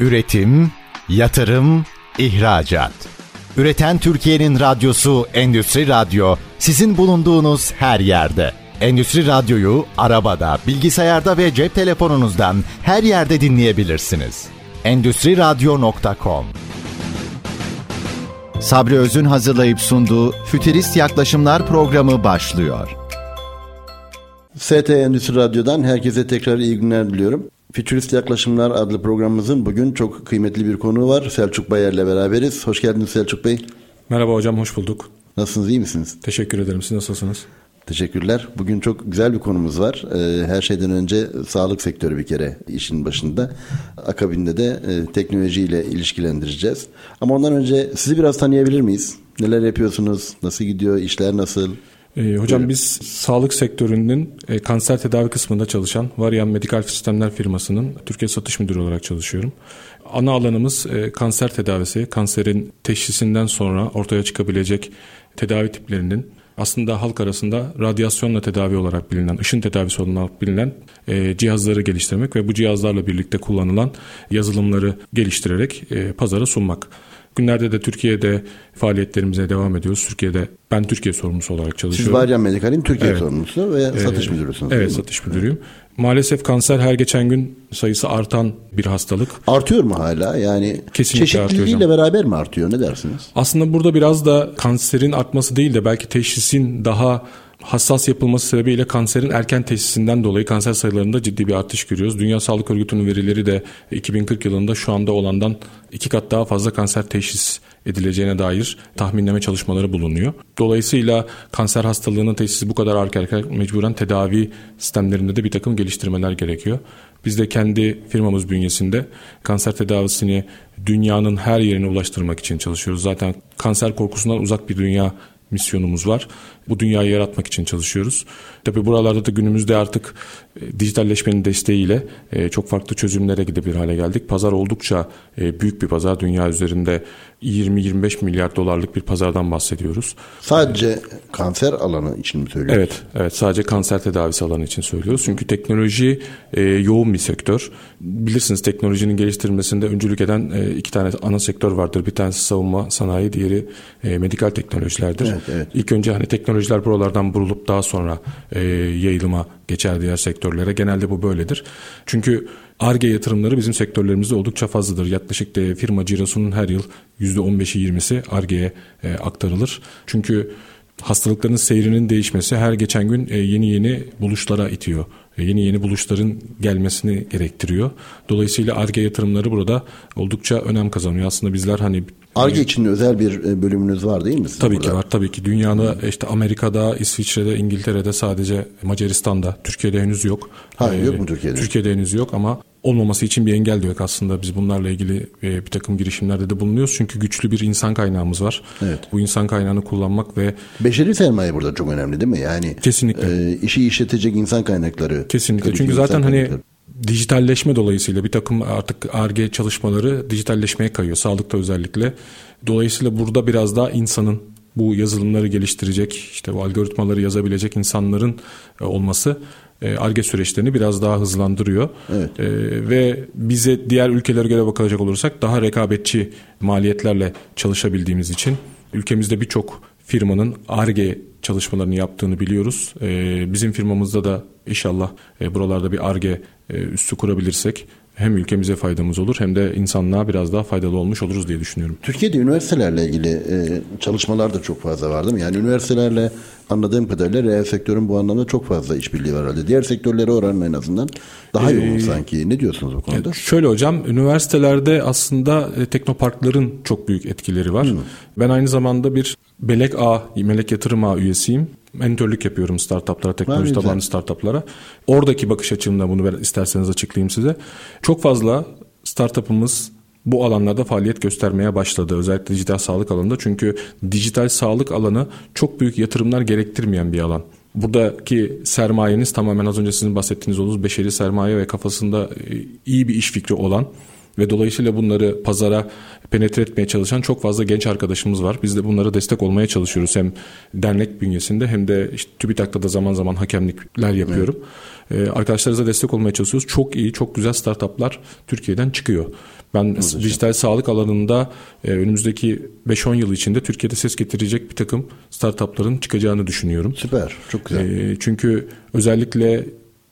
Üretim, yatırım, ihracat. Üreten Türkiye'nin radyosu Endüstri Radyo sizin bulunduğunuz her yerde. Endüstri Radyo'yu arabada, bilgisayarda ve cep telefonunuzdan her yerde dinleyebilirsiniz. Endüstri Radyo.com Sabri Öz'ün hazırlayıp sunduğu Fütürist Yaklaşımlar programı başlıyor. ST Endüstri Radyo'dan herkese tekrar iyi günler diliyorum. Fütürist Yaklaşımlar adlı programımızın bugün çok kıymetli bir konu var. Selçuk Bayer'le beraberiz. Hoş geldiniz Selçuk Bey. Merhaba hocam, hoş bulduk. Nasılsınız, iyi misiniz? Teşekkür ederim. Siz nasılsınız? Teşekkürler. Bugün çok güzel bir konumuz var. Ee, her şeyden önce sağlık sektörü bir kere işin başında. Akabinde de e, teknolojiyle ilişkilendireceğiz. Ama ondan önce sizi biraz tanıyabilir miyiz? Neler yapıyorsunuz? Nasıl gidiyor? İşler nasıl? Ee, hocam Buyurun. biz sağlık sektörünün e, kanser tedavi kısmında çalışan Varian Medikal Sistemler firmasının Türkiye Satış Müdürü olarak çalışıyorum. Ana alanımız e, kanser tedavisi. Kanserin teşhisinden sonra ortaya çıkabilecek tedavi tiplerinin aslında halk arasında radyasyonla tedavi olarak bilinen, ışın tedavisi olarak bilinen e, cihazları geliştirmek ve bu cihazlarla birlikte kullanılan yazılımları geliştirerek e, pazara sunmak. Günlerde de Türkiye'de faaliyetlerimize devam ediyoruz. Türkiye'de ben Türkiye sorumlusu olarak çalışıyorum. Siz Varyan Medikal'in Türkiye evet. sorumlusu ve ee, satış müdürüsünüz. Evet satış müdürüyüm. Maalesef kanser her geçen gün sayısı artan bir hastalık. Artıyor mu hala? Yani Kesinlikle çeşitliliğiyle beraber mi artıyor? Ne dersiniz? Aslında burada biraz da kanserin artması değil de belki teşhisin daha hassas yapılması sebebiyle kanserin erken teşhisinden dolayı kanser sayılarında ciddi bir artış görüyoruz. Dünya Sağlık Örgütü'nün verileri de 2040 yılında şu anda olandan iki kat daha fazla kanser teşhis edileceğine dair tahminleme çalışmaları bulunuyor. Dolayısıyla kanser hastalığının teşhisi bu kadar arka mecburen tedavi sistemlerinde de bir takım geliştirmeler gerekiyor. Biz de kendi firmamız bünyesinde kanser tedavisini dünyanın her yerine ulaştırmak için çalışıyoruz. Zaten kanser korkusundan uzak bir dünya misyonumuz var. Bu dünyayı yaratmak için çalışıyoruz. Tabi buralarda da günümüzde artık e, dijitalleşmenin desteğiyle e, çok farklı çözümlere gidebilir hale geldik. Pazar oldukça e, büyük bir pazar. Dünya üzerinde 20-25 milyar dolarlık bir pazardan bahsediyoruz. Sadece kanser alanı için mi söylüyoruz? Evet, evet sadece kanser tedavisi alanı için söylüyoruz. Çünkü teknoloji yoğun bir sektör. Bilirsiniz teknolojinin geliştirilmesinde öncülük eden iki tane ana sektör vardır. Bir tanesi savunma sanayi, diğeri medikal teknolojilerdir. Evet, evet. İlk önce hani teknolojiler buralardan burulup daha sonra e, yayılıma geçer diğer sektörlere. Genelde bu böyledir. Çünkü ARGE yatırımları bizim sektörlerimizde oldukça fazladır. Yaklaşık de firma cirosunun her yıl %15'i 20'si ARGE'ye e, aktarılır. Çünkü hastalıkların seyrinin değişmesi her geçen gün e, yeni yeni buluşlara itiyor. Yeni yeni buluşların gelmesini gerektiriyor. Dolayısıyla ARGE yatırımları burada oldukça önem kazanıyor. Aslında bizler hani ARGE için özel bir e, bölümünüz var değil mi? Tabii burada? ki var. Tabii ki. Dünyada işte Amerika'da, İsviçre'de, İngiltere'de sadece Macaristan'da, Türkiye'de henüz yok. Ha, ee, yok mu Türkiye'de? Türkiye'de henüz yok ama olmaması için bir engel de yok aslında. Biz bunlarla ilgili e, bir takım girişimlerde de bulunuyoruz. Çünkü güçlü bir insan kaynağımız var. Evet. Bu insan kaynağını kullanmak ve... Beşeri sermaye burada çok önemli değil mi? Yani Kesinlikle. E, işi işletecek insan kaynakları. Kesinlikle. Çünkü zaten hani dijitalleşme dolayısıyla bir takım artık ARGE çalışmaları dijitalleşmeye kayıyor. Sağlıkta özellikle. Dolayısıyla burada biraz daha insanın bu yazılımları geliştirecek, işte bu algoritmaları yazabilecek insanların e, olması ARGE süreçlerini biraz daha hızlandırıyor. Evet. E, ve bize diğer ülkelere göre bakacak olursak daha rekabetçi maliyetlerle çalışabildiğimiz için ülkemizde birçok firmanın ARGE çalışmalarını yaptığını biliyoruz. E, bizim firmamızda da inşallah e, buralarda bir ARGE e, üssü kurabilirsek hem ülkemize faydamız olur hem de insanlığa biraz daha faydalı olmuş oluruz diye düşünüyorum. Türkiye'de üniversitelerle ilgili e, çalışmalar da çok fazla var değil mi? Yani üniversitelerle anladığım kadarıyla reel sektörün bu anlamda çok fazla işbirliği var herhalde. Diğer sektörlere oranla en azından daha yoğun ee, sanki. Ne diyorsunuz bu konuda? Şöyle hocam, üniversitelerde aslında e, teknoparkların çok büyük etkileri var. Hmm. Ben aynı zamanda bir Melek A, Melek Yatırım A üyesiyim mentörlük yapıyorum startuplara, teknoloji tabanlı startuplara. Oradaki bakış açımda bunu isterseniz açıklayayım size. Çok fazla startup'ımız bu alanlarda faaliyet göstermeye başladı. Özellikle dijital sağlık alanında. Çünkü dijital sağlık alanı çok büyük yatırımlar gerektirmeyen bir alan. Buradaki sermayeniz tamamen az önce sizin bahsettiğiniz olduğunuz beşeri sermaye ve kafasında e, iyi bir iş fikri olan ve dolayısıyla bunları pazara penetre etmeye çalışan çok fazla genç arkadaşımız var. Biz de bunlara destek olmaya çalışıyoruz hem dernek bünyesinde hem de işte TÜBİTAK'ta da zaman zaman hakemlikler yapıyorum. Evet. Ee, arkadaşlarımıza destek olmaya çalışıyoruz. Çok iyi, çok güzel startuplar Türkiye'den çıkıyor. Ben Muhteşem. dijital sağlık alanında e, önümüzdeki 5-10 yıl içinde Türkiye'de ses getirecek bir takım startupların çıkacağını düşünüyorum. Süper, çok güzel. E, çünkü özellikle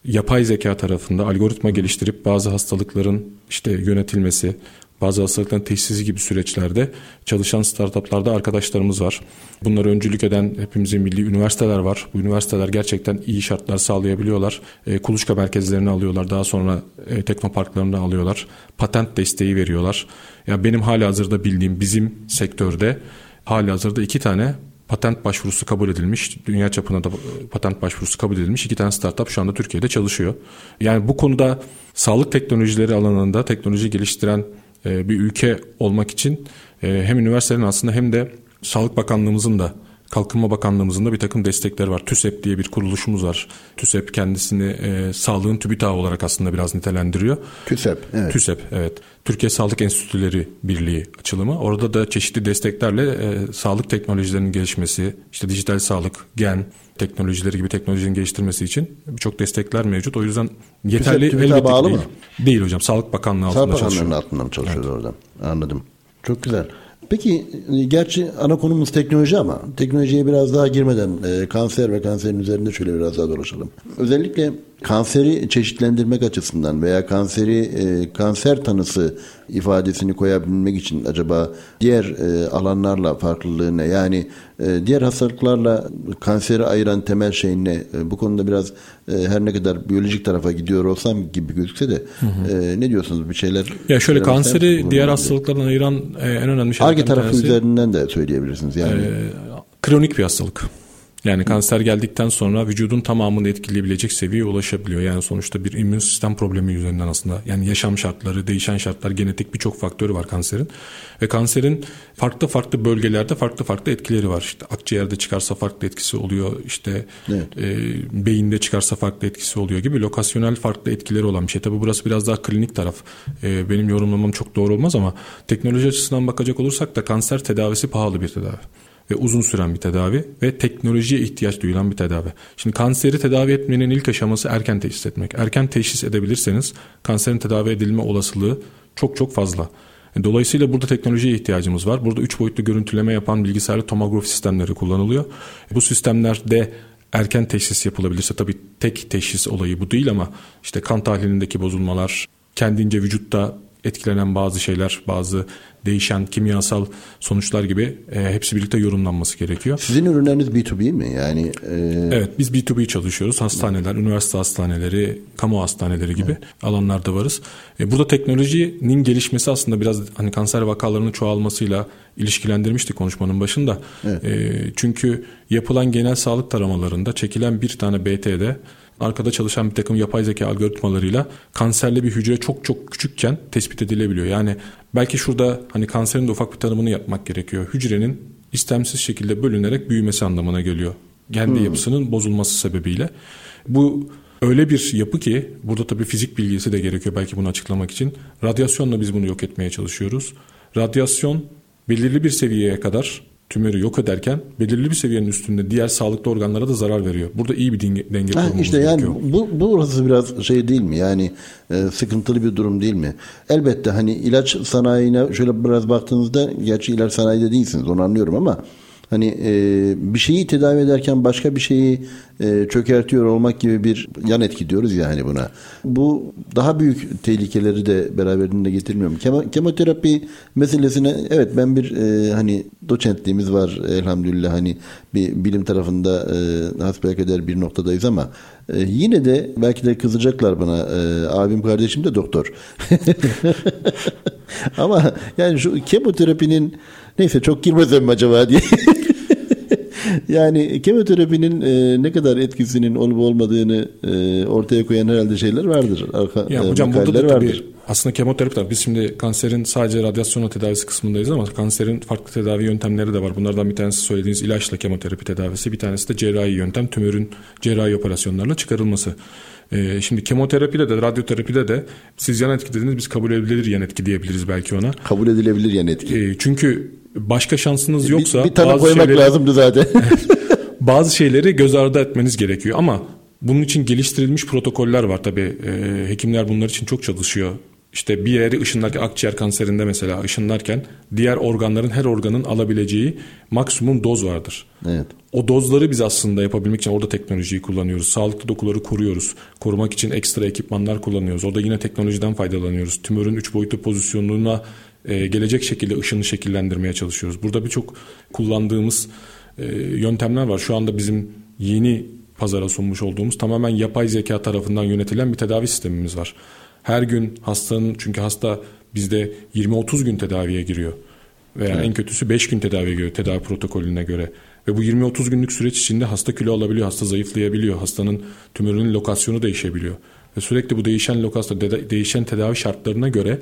yapay zeka tarafında algoritma geliştirip bazı hastalıkların işte yönetilmesi, bazı hastalıkların teşhisi gibi süreçlerde çalışan startuplarda arkadaşlarımız var. Bunları öncülük eden hepimizin milli üniversiteler var. Bu üniversiteler gerçekten iyi şartlar sağlayabiliyorlar. E, kuluçka merkezlerini alıyorlar. Daha sonra e, teknoparklarını alıyorlar. Patent desteği veriyorlar. Ya benim hala hazırda bildiğim bizim sektörde hala hazırda iki tane patent başvurusu kabul edilmiş. Dünya çapına da patent başvurusu kabul edilmiş. iki tane startup şu anda Türkiye'de çalışıyor. Yani bu konuda sağlık teknolojileri alanında teknoloji geliştiren e, bir ülke olmak için e, hem üniversitelerin aslında hem de Sağlık Bakanlığımızın da Kalkınma Bakanlığımızın da bir takım destekleri var. TÜSEP diye bir kuruluşumuz var. TÜSEP kendisini e, sağlığın TÜBİTAğı olarak aslında biraz nitelendiriyor. TÜSEP, evet. TÜSEP, evet. Türkiye Sağlık Enstitüleri Birliği açılımı. Orada da çeşitli desteklerle e, sağlık teknolojilerinin gelişmesi, işte dijital sağlık, gen teknolojileri gibi teknolojinin geliştirmesi için birçok destekler mevcut. O yüzden yeterli TÜSEP, elbette bağlı değil. mı? Değil hocam. Sağlık Bakanlığı altında Sağlık çalışıyor. Sağlık Bakanlığı altında mı çalışıyor evet. oradan? Anladım. Çok güzel. Peki gerçi ana konumuz teknoloji ama teknolojiye biraz daha girmeden e, kanser ve kanserin üzerinde şöyle biraz daha dolaşalım. Özellikle kanseri çeşitlendirmek açısından veya kanseri e, kanser tanısı ifadesini koyabilmek için acaba diğer e, alanlarla farklılığı ne? Yani diğer hastalıklarla kanseri ayıran temel şey ne? E, bu konuda biraz e, her ne kadar biyolojik tarafa gidiyor olsam gibi gözükse de hı hı. E, ne diyorsunuz bir şeyler? Ya şöyle kanseri diğer hastalıklardan ayıran e, en önemli şeylerden Arge tarafı tanesi, üzerinden de söyleyebilirsiniz. Yani e, kronik bir hastalık. Yani kanser geldikten sonra vücudun tamamını etkileyebilecek seviyeye ulaşabiliyor. Yani sonuçta bir immün sistem problemi üzerinden aslında. Yani yaşam şartları, değişen şartlar, genetik birçok faktörü var kanserin. Ve kanserin farklı farklı bölgelerde farklı farklı etkileri var. İşte akciğerde çıkarsa farklı etkisi oluyor. İşte evet. e, beyinde çıkarsa farklı etkisi oluyor gibi lokasyonel farklı etkileri olan bir şey. Tabi burası biraz daha klinik taraf. E, benim yorumlamam çok doğru olmaz ama teknoloji açısından bakacak olursak da kanser tedavisi pahalı bir tedavi ve uzun süren bir tedavi ve teknolojiye ihtiyaç duyulan bir tedavi. Şimdi kanseri tedavi etmenin ilk aşaması erken teşhis etmek. Erken teşhis edebilirseniz kanserin tedavi edilme olasılığı çok çok fazla. Dolayısıyla burada teknolojiye ihtiyacımız var. Burada üç boyutlu görüntüleme yapan bilgisayarlı tomografi sistemleri kullanılıyor. Bu sistemlerde erken teşhis yapılabilirse tabii tek teşhis olayı bu değil ama işte kan tahlilindeki bozulmalar, kendince vücutta etkilenen bazı şeyler, bazı değişen kimyasal sonuçlar gibi e, hepsi birlikte yorumlanması gerekiyor. Sizin ürünleriniz B2B mi? Yani e... Evet, biz B2B çalışıyoruz. Hastaneler, üniversite hastaneleri, kamu hastaneleri gibi evet. alanlarda varız. E, burada teknolojinin gelişmesi aslında biraz hani kanser vakalarının çoğalmasıyla ilişkilendirmiştik konuşmanın başında. Evet. E, çünkü yapılan genel sağlık taramalarında çekilen bir tane BT'de arkada çalışan bir takım yapay zeka algoritmalarıyla kanserli bir hücre çok çok küçükken tespit edilebiliyor. Yani belki şurada hani kanserin de ufak bir tanımını yapmak gerekiyor. Hücrenin istemsiz şekilde bölünerek büyümesi anlamına geliyor. Kendi hmm. yapısının bozulması sebebiyle. Bu öyle bir yapı ki burada tabii fizik bilgisi de gerekiyor belki bunu açıklamak için. Radyasyonla biz bunu yok etmeye çalışıyoruz. Radyasyon belirli bir seviyeye kadar tümörü yok ederken belirli bir seviyenin üstünde diğer sağlıklı organlara da zarar veriyor. Burada iyi bir denge, denge kurmamız işte yani gerekiyor. Bu, bu burası biraz şey değil mi? Yani e, sıkıntılı bir durum değil mi? Elbette hani ilaç sanayine şöyle biraz baktığınızda gerçi ilaç sanayide değilsiniz onu anlıyorum ama Hani e, bir şeyi tedavi ederken başka bir şeyi e, çökertiyor olmak gibi bir yan etki diyoruz ya hani buna. Bu daha büyük tehlikeleri de beraberinde getirmiyor mu? Kemo, kemoterapi meselesine evet ben bir e, hani doçentliğimiz var elhamdülillah hani bir bilim tarafında e, hasbelkader bir noktadayız ama e, yine de belki de kızacaklar bana e, abim kardeşim de doktor. ama yani şu kemoterapinin Neyse çok girmesem acaba diye. yani kemoterapinin e, ne kadar etkisinin olup olmadığını e, ortaya koyan herhalde şeyler vardır. Arka, ya, e, hocam burada da tabii aslında kemoterapi tabii biz şimdi kanserin sadece radyasyonla tedavisi kısmındayız ama kanserin farklı tedavi yöntemleri de var. Bunlardan bir tanesi söylediğiniz ilaçla kemoterapi tedavisi, bir tanesi de cerrahi yöntem, tümörün cerrahi operasyonlarla çıkarılması. Ee, şimdi kemoterapide de radyoterapide de siz yan etki dediğiniz biz kabul edilebilir yan etki diyebiliriz belki ona. Kabul edilebilir yan etki. Ee, çünkü başka şansınız yoksa bir, bir tane koymak şeyleri, lazımdı zaten. bazı şeyleri göz ardı etmeniz gerekiyor ama bunun için geliştirilmiş protokoller var tabii. E, hekimler bunlar için çok çalışıyor. İşte bir yeri ışınlarken akciğer kanserinde mesela ışınlarken diğer organların her organın alabileceği maksimum doz vardır. Evet. O dozları biz aslında yapabilmek için orada teknolojiyi kullanıyoruz. Sağlıklı dokuları koruyoruz. Korumak için ekstra ekipmanlar kullanıyoruz. Orada yine teknolojiden faydalanıyoruz. Tümörün üç boyutlu pozisyonluğuna e, gelecek şekilde ışını şekillendirmeye çalışıyoruz. Burada birçok kullandığımız e, yöntemler var. Şu anda bizim yeni pazara sunmuş olduğumuz tamamen yapay zeka tarafından yönetilen bir tedavi sistemimiz var. Her gün hastanın çünkü hasta bizde 20-30 gün tedaviye giriyor. Veya evet. en kötüsü 5 gün tedaviye giriyor tedavi protokolüne göre. Ve bu 20-30 günlük süreç içinde hasta kilo alabiliyor, hasta zayıflayabiliyor, hastanın tümörünün lokasyonu değişebiliyor. Ve sürekli bu değişen lokasyon, değişen tedavi şartlarına göre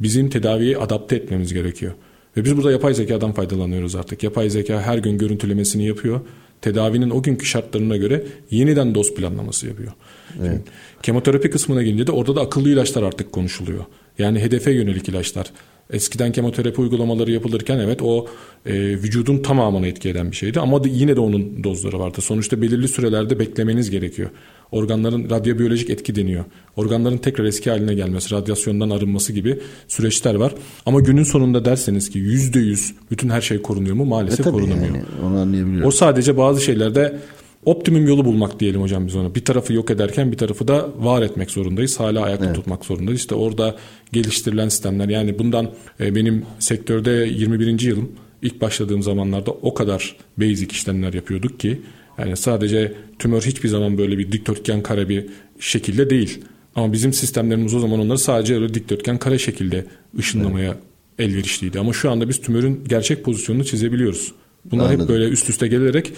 bizim tedaviyi adapte etmemiz gerekiyor. Ve biz burada yapay zekadan faydalanıyoruz artık. Yapay zeka her gün görüntülemesini yapıyor. Tedavinin o günkü şartlarına göre yeniden doz planlaması yapıyor. Evet. Şimdi, kemoterapi kısmına gelince de orada da akıllı ilaçlar artık konuşuluyor. Yani hedefe yönelik ilaçlar. Eskiden kemoterapi uygulamaları yapılırken evet o e, vücudun tamamını etki eden bir şeydi ama yine de onun dozları vardı. Sonuçta belirli sürelerde beklemeniz gerekiyor. Organların radyobiyolojik etki deniyor. Organların tekrar eski haline gelmesi, radyasyondan arınması gibi süreçler var. Ama günün sonunda derseniz ki yüzde yüz bütün her şey korunuyor mu? Maalesef e, korunamıyor. Yani, onu anlayabiliyorum. O sadece bazı şeylerde optimum yolu bulmak diyelim hocam biz ona. Bir tarafı yok ederken bir tarafı da var etmek zorundayız. Hala ayakta evet. tutmak zorundayız. İşte orada geliştirilen sistemler yani bundan e, benim sektörde 21. yılım ilk başladığım zamanlarda o kadar basic işlemler yapıyorduk ki yani sadece tümör hiçbir zaman böyle bir dikdörtgen kare bir şekilde değil. Ama bizim sistemlerimiz o zaman onları sadece öyle dikdörtgen kare şekilde ışınlamaya evet. elverişliydi. Ama şu anda biz tümörün gerçek pozisyonunu çizebiliyoruz. Bunlar Anladım. hep böyle üst üste gelerek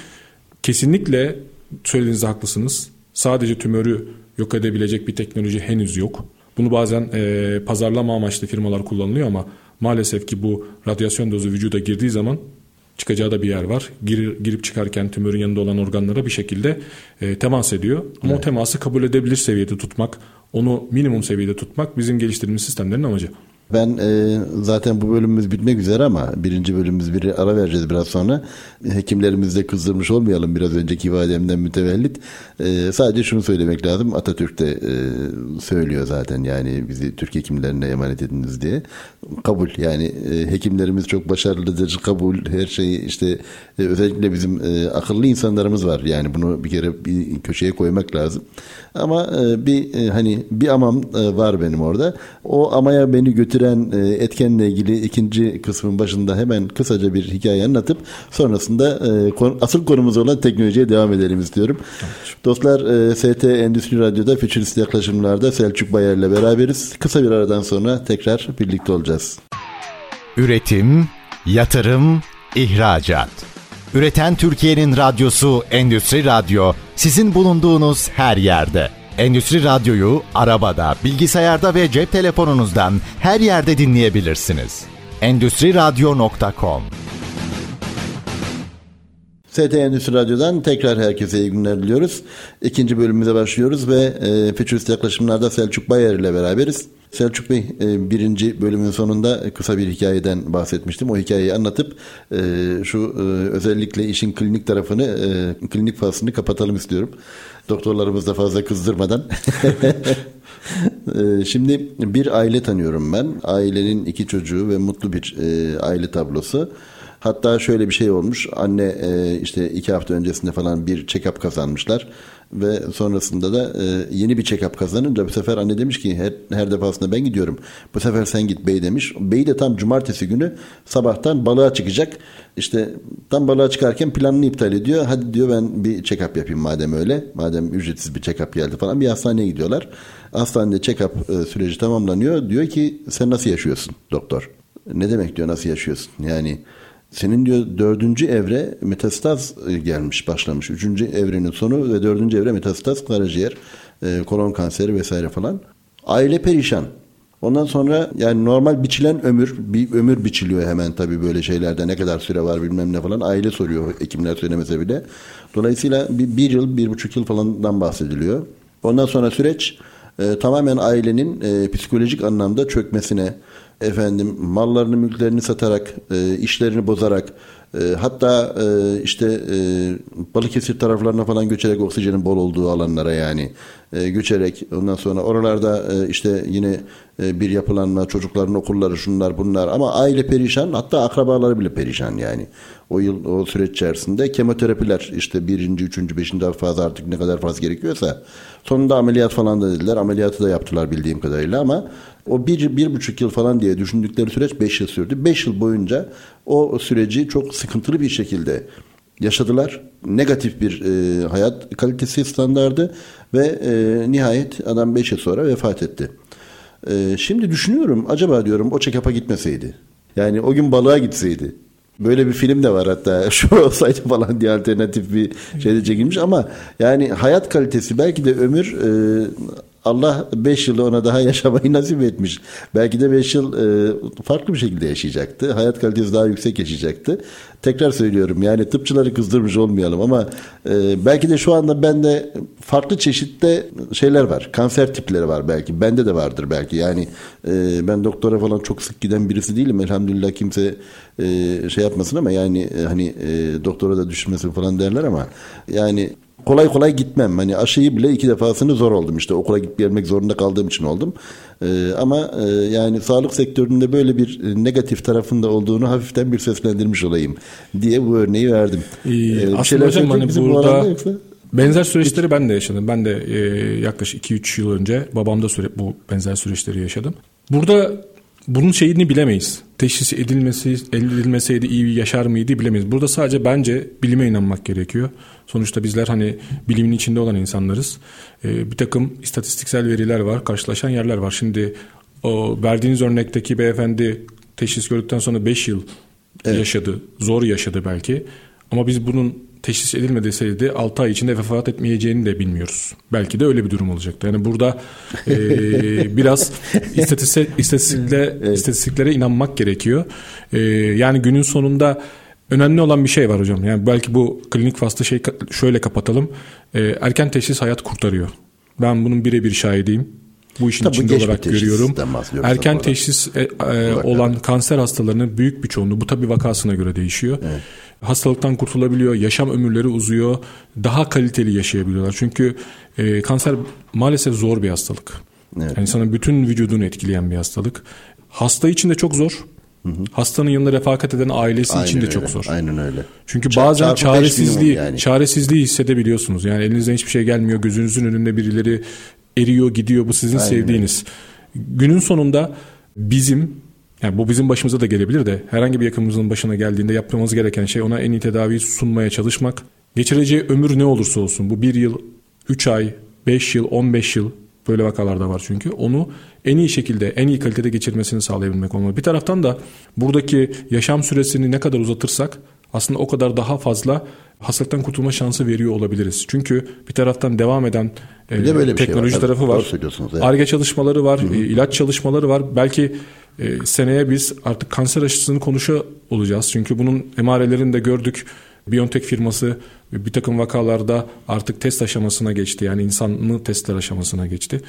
kesinlikle söylediğinizde haklısınız. Sadece tümörü yok edebilecek bir teknoloji henüz yok. Bunu bazen e, pazarlama amaçlı firmalar kullanılıyor ama maalesef ki bu radyasyon dozu vücuda girdiği zaman çıkacağı da bir yer var. Gir, girip çıkarken tümörün yanında olan organlara bir şekilde e, temas ediyor. Ama evet. o teması kabul edebilir seviyede tutmak, onu minimum seviyede tutmak bizim geliştirdiğimiz sistemlerin amacı. Ben e, zaten bu bölümümüz bitmek üzere ama birinci bölümümüz bir ara vereceğiz biraz sonra. Hekimlerimizi de kızdırmış olmayalım biraz önceki ifademden mütevellit. E, sadece şunu söylemek lazım. Atatürk de e, söylüyor zaten yani bizi Türk hekimlerine emanet ediniz diye. Kabul yani e, hekimlerimiz çok başarılıdır. Kabul her şeyi işte e, özellikle bizim e, akıllı insanlarımız var. Yani bunu bir kere bir köşeye koymak lazım. Ama e, bir e, hani bir amam e, var benim orada. O amaya beni götüren e, etkenle ilgili ikinci kısmın başında hemen kısaca bir hikaye anlatıp sonrasında e, asıl konumuz olan teknolojiye devam edelim istiyorum. Dostlar e, ST Endüstri Radyo'da Futurist Yaklaşımlar'da Selçuk Bayer'le beraberiz. Kısa bir aradan sonra tekrar birlikte olacağız. Üretim, yatırım, ihracat. Üreten Türkiye'nin radyosu Endüstri Radyo sizin bulunduğunuz her yerde. Endüstri Radyo'yu arabada, bilgisayarda ve cep telefonunuzdan her yerde dinleyebilirsiniz. Endüstri Radyo.com ST Endüstri Radyo'dan tekrar herkese iyi günler diliyoruz. İkinci bölümümüze başlıyoruz ve e, Futurist yaklaşımlarda Selçuk Bayer ile beraberiz. Selçuk Bey e, birinci bölümün sonunda kısa bir hikayeden bahsetmiştim. O hikayeyi anlatıp e, şu e, özellikle işin klinik tarafını, klinik faslını kapatalım istiyorum. Doktorlarımız da fazla kızdırmadan. Şimdi bir aile tanıyorum ben. Ailenin iki çocuğu ve mutlu bir aile tablosu. Hatta şöyle bir şey olmuş. Anne işte iki hafta öncesinde falan bir check-up kazanmışlar ve sonrasında da e, yeni bir check-up kazanınca bu sefer anne demiş ki her, her defasında ben gidiyorum. Bu sefer sen git bey demiş. Bey de tam cumartesi günü sabahtan balığa çıkacak. İşte tam balığa çıkarken planını iptal ediyor. Hadi diyor ben bir check-up yapayım madem öyle. Madem ücretsiz bir check-up geldi falan bir hastaneye gidiyorlar. Hastanede check-up e, süreci tamamlanıyor. Diyor ki sen nasıl yaşıyorsun doktor? Ne demek diyor nasıl yaşıyorsun? Yani senin diyor dördüncü evre metastaz e, gelmiş başlamış. Üçüncü evrenin sonu ve dördüncü evre metastaz karaciğer, e, kolon kanseri vesaire falan. Aile perişan. Ondan sonra yani normal biçilen ömür, bir ömür biçiliyor hemen tabii böyle şeylerde ne kadar süre var bilmem ne falan. Aile soruyor hekimler söylemese bile. Dolayısıyla bir, bir yıl, bir buçuk yıl falandan bahsediliyor. Ondan sonra süreç e, tamamen ailenin e, psikolojik anlamda çökmesine, efendim mallarını mülklerini satarak e, işlerini bozarak e, hatta e, işte e, Balıkesir taraflarına falan göçerek oksijenin bol olduğu alanlara yani e, göçerek ondan sonra oralarda e, işte yine e, bir yapılanma, çocukların okulları şunlar bunlar ama aile perişan hatta akrabaları bile perişan yani. O yıl o süreç içerisinde kemoterapiler işte birinci, üçüncü, beşinci fazla artık ne kadar fazla gerekiyorsa sonunda ameliyat falan da dediler. Ameliyatı da yaptılar bildiğim kadarıyla ama o bir, bir buçuk yıl falan diye düşündükleri süreç beş yıl sürdü. Beş yıl boyunca o süreci çok sıkıntılı bir şekilde yaşadılar. Negatif bir e, hayat kalitesi standardı ve e, nihayet adam 5 yıl sonra vefat etti. E, şimdi düşünüyorum acaba diyorum o check-up'a gitmeseydi. Yani o gün balığa gitseydi. Böyle bir film de var hatta. Şu olsaydı falan diye alternatif bir şeyde çekilmiş. Ama yani hayat kalitesi belki de ömür e, Allah 5 yıl ona daha yaşamayı nasip etmiş. Belki de 5 yıl e, farklı bir şekilde yaşayacaktı. Hayat kalitesi daha yüksek yaşayacaktı. Tekrar söylüyorum yani tıpçıları kızdırmış olmayalım ama e, belki de şu anda bende farklı çeşitte şeyler var. Kanser tipleri var belki. Bende de vardır belki. Yani e, ben doktora falan çok sık giden birisi değilim. Elhamdülillah kimse e, şey yapmasın ama yani e, hani e, doktora da düşmesin falan derler ama yani kolay kolay gitmem. Hani aşıyı bile iki defasını zor oldum işte okula gidip gelmek zorunda kaldığım için oldum. Ee, ama e, yani sağlık sektöründe böyle bir e, negatif tarafında olduğunu hafiften bir seslendirmiş olayım diye bu örneği verdim. Ee, ee, aslında hocam hani burada benzer süreçleri ben de yaşadım. Ben de e, yaklaşık 2-3 yıl önce babamda süre, bu benzer süreçleri yaşadım. Burada bunun şeyini bilemeyiz. Teşhis edilmesi, edilmeseydi iyi yaşar mıydı bilemeyiz. Burada sadece bence bilime inanmak gerekiyor. Sonuçta bizler hani bilimin içinde olan insanlarız. Ee, bir takım istatistiksel veriler var, karşılaşan yerler var. Şimdi o verdiğiniz örnekteki beyefendi teşhis gördükten sonra 5 yıl evet. yaşadı. Zor yaşadı belki. Ama biz bunun teşhis edilmediyse 6 ay içinde vefat etmeyeceğini de bilmiyoruz. Belki de öyle bir durum olacaktı. Yani burada e, biraz istatistik, istatistikle, evet. istatistiklere inanmak gerekiyor. E, yani günün sonunda önemli olan bir şey var hocam. Yani belki bu klinik faslı şey şöyle kapatalım. E, erken teşhis hayat kurtarıyor. Ben bunun birebir şahidiyim. Bu işin Tabii içinde olarak görüyorum. Erken teşhis e, e, olan kanser hastalarının büyük bir çoğunluğu bu tabi vakasına göre değişiyor. Evet hastalıktan kurtulabiliyor, yaşam ömürleri uzuyor, daha kaliteli yaşayabiliyorlar. Çünkü e, kanser maalesef zor bir hastalık. Evet. Yani insanın bütün vücudunu etkileyen bir hastalık. Hasta için de çok zor. Hı hı. Hastanın yanında refakat eden ailesi Aynen için de öyle. çok zor. Aynen öyle. Çünkü bazen çaresizliği yani. çaresizliği hissedebiliyorsunuz. Yani elinizden hiçbir şey gelmiyor. Gözünüzün önünde birileri eriyor, gidiyor. Bu sizin Aynen sevdiğiniz. Günün sonunda bizim yani bu bizim başımıza da gelebilir de herhangi bir yakınımızın başına geldiğinde yapmamız gereken şey ona en iyi tedaviyi sunmaya çalışmak. Geçireceği ömür ne olursa olsun bu bir yıl, üç ay, beş yıl, on beş yıl böyle vakalarda var çünkü. Onu en iyi şekilde, en iyi kalitede geçirmesini sağlayabilmek olmalı. Bir taraftan da buradaki yaşam süresini ne kadar uzatırsak aslında o kadar daha fazla hastalıktan kurtulma şansı veriyor olabiliriz. Çünkü bir taraftan devam eden e, böyle teknoloji şey var. tarafı var. Arge çalışmaları var, Hı-hı. ilaç çalışmaları var. Belki e, seneye biz artık kanser aşısını konuşa olacağız. Çünkü bunun emarelerini de gördük. BioNTech firması bir takım vakalarda artık test aşamasına geçti. Yani insanlı testler aşamasına geçti.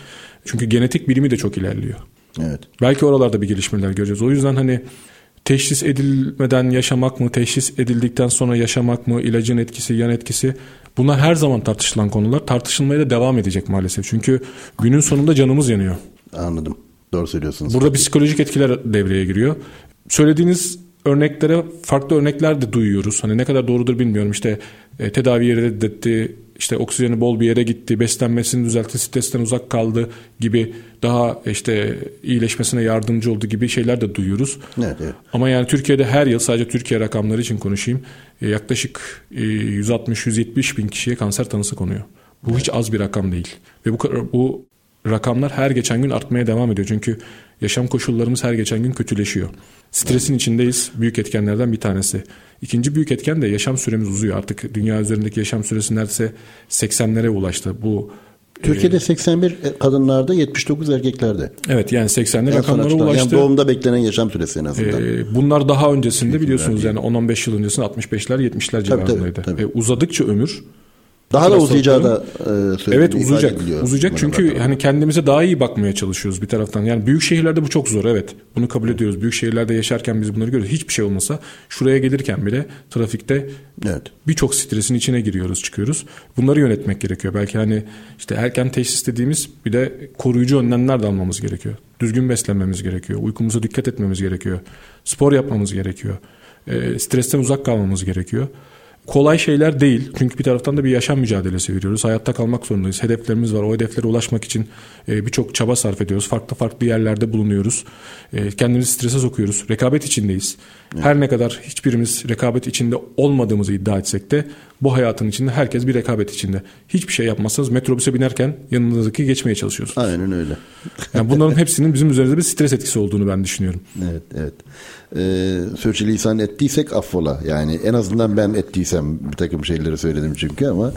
Çünkü genetik bilimi de çok ilerliyor. Evet. Belki oralarda bir gelişmeler göreceğiz. O yüzden hani teşhis edilmeden yaşamak mı, teşhis edildikten sonra yaşamak mı, ilacın etkisi, yan etkisi bunlar her zaman tartışılan konular. Tartışılmaya da devam edecek maalesef. Çünkü günün sonunda canımız yanıyor. Anladım. Doğru söylüyorsunuz. Burada psikolojik etkiler devreye giriyor. Söylediğiniz örneklere farklı örnekler de duyuyoruz. Hani ne kadar doğrudur bilmiyorum. İşte e, tedavi reddetti, işte oksijeni bol bir yere gitti, beslenmesini düzeltti, stresten uzak kaldı gibi daha işte iyileşmesine yardımcı oldu gibi şeyler de duyuyoruz. Evet, evet. Ama yani Türkiye'de her yıl sadece Türkiye rakamları için konuşayım e, yaklaşık e, 160-170 bin kişiye kanser tanısı konuyor. Bu evet. hiç az bir rakam değil. Ve bu, bu rakamlar her geçen gün artmaya devam ediyor. Çünkü yaşam koşullarımız her geçen gün kötüleşiyor. Stresin içindeyiz. Büyük etkenlerden bir tanesi. İkinci büyük etken de yaşam süremiz uzuyor. Artık dünya üzerindeki yaşam süresi neredeyse 80'lere ulaştı. Bu Türkiye'de e, 81 kadınlarda 79 erkeklerde. Evet yani 80'li rakamlara ulaştı. Yani doğumda beklenen yaşam süresi en azından. E, bunlar daha öncesinde biliyorsunuz yani 10-15 yıl öncesinde 65'ler 70'ler civarındaydı. Tabii, tabii, tabii. E, uzadıkça ömür Daha da uzayacağı da e, Evet uzayacak. Uzayacak çünkü hani kendimize daha iyi bakmaya çalışıyoruz bir taraftan. Yani büyük şehirlerde bu çok zor evet. Bunu kabul ediyoruz. Büyük şehirlerde yaşarken biz bunları görüyoruz. Hiçbir şey olmasa şuraya gelirken bile trafikte evet. birçok stresin içine giriyoruz, çıkıyoruz. Bunları yönetmek gerekiyor. Belki hani işte erken teşhis dediğimiz bir de koruyucu önlemler de almamız gerekiyor. Düzgün beslenmemiz gerekiyor. Uykumuza dikkat etmemiz gerekiyor. Spor yapmamız gerekiyor. E, stresten uzak kalmamız gerekiyor kolay şeyler değil. Çünkü bir taraftan da bir yaşam mücadelesi veriyoruz. Hayatta kalmak zorundayız. Hedeflerimiz var. O hedeflere ulaşmak için e, birçok çaba sarf ediyoruz. Farklı farklı yerlerde bulunuyoruz. E, kendimizi strese sokuyoruz. Rekabet içindeyiz. Her ne kadar hiçbirimiz rekabet içinde olmadığımızı iddia etsek de bu hayatın içinde herkes bir rekabet içinde. Hiçbir şey yapmazsanız metrobüse binerken yanınızdaki geçmeye çalışıyorsunuz. Aynen öyle. yani bunların hepsinin bizim üzerimizde bir stres etkisi olduğunu ben düşünüyorum. Evet, evet. Ee, sürçülisan ettiysek affola. Yani en azından ben ettiysem bir takım şeyleri söyledim çünkü ama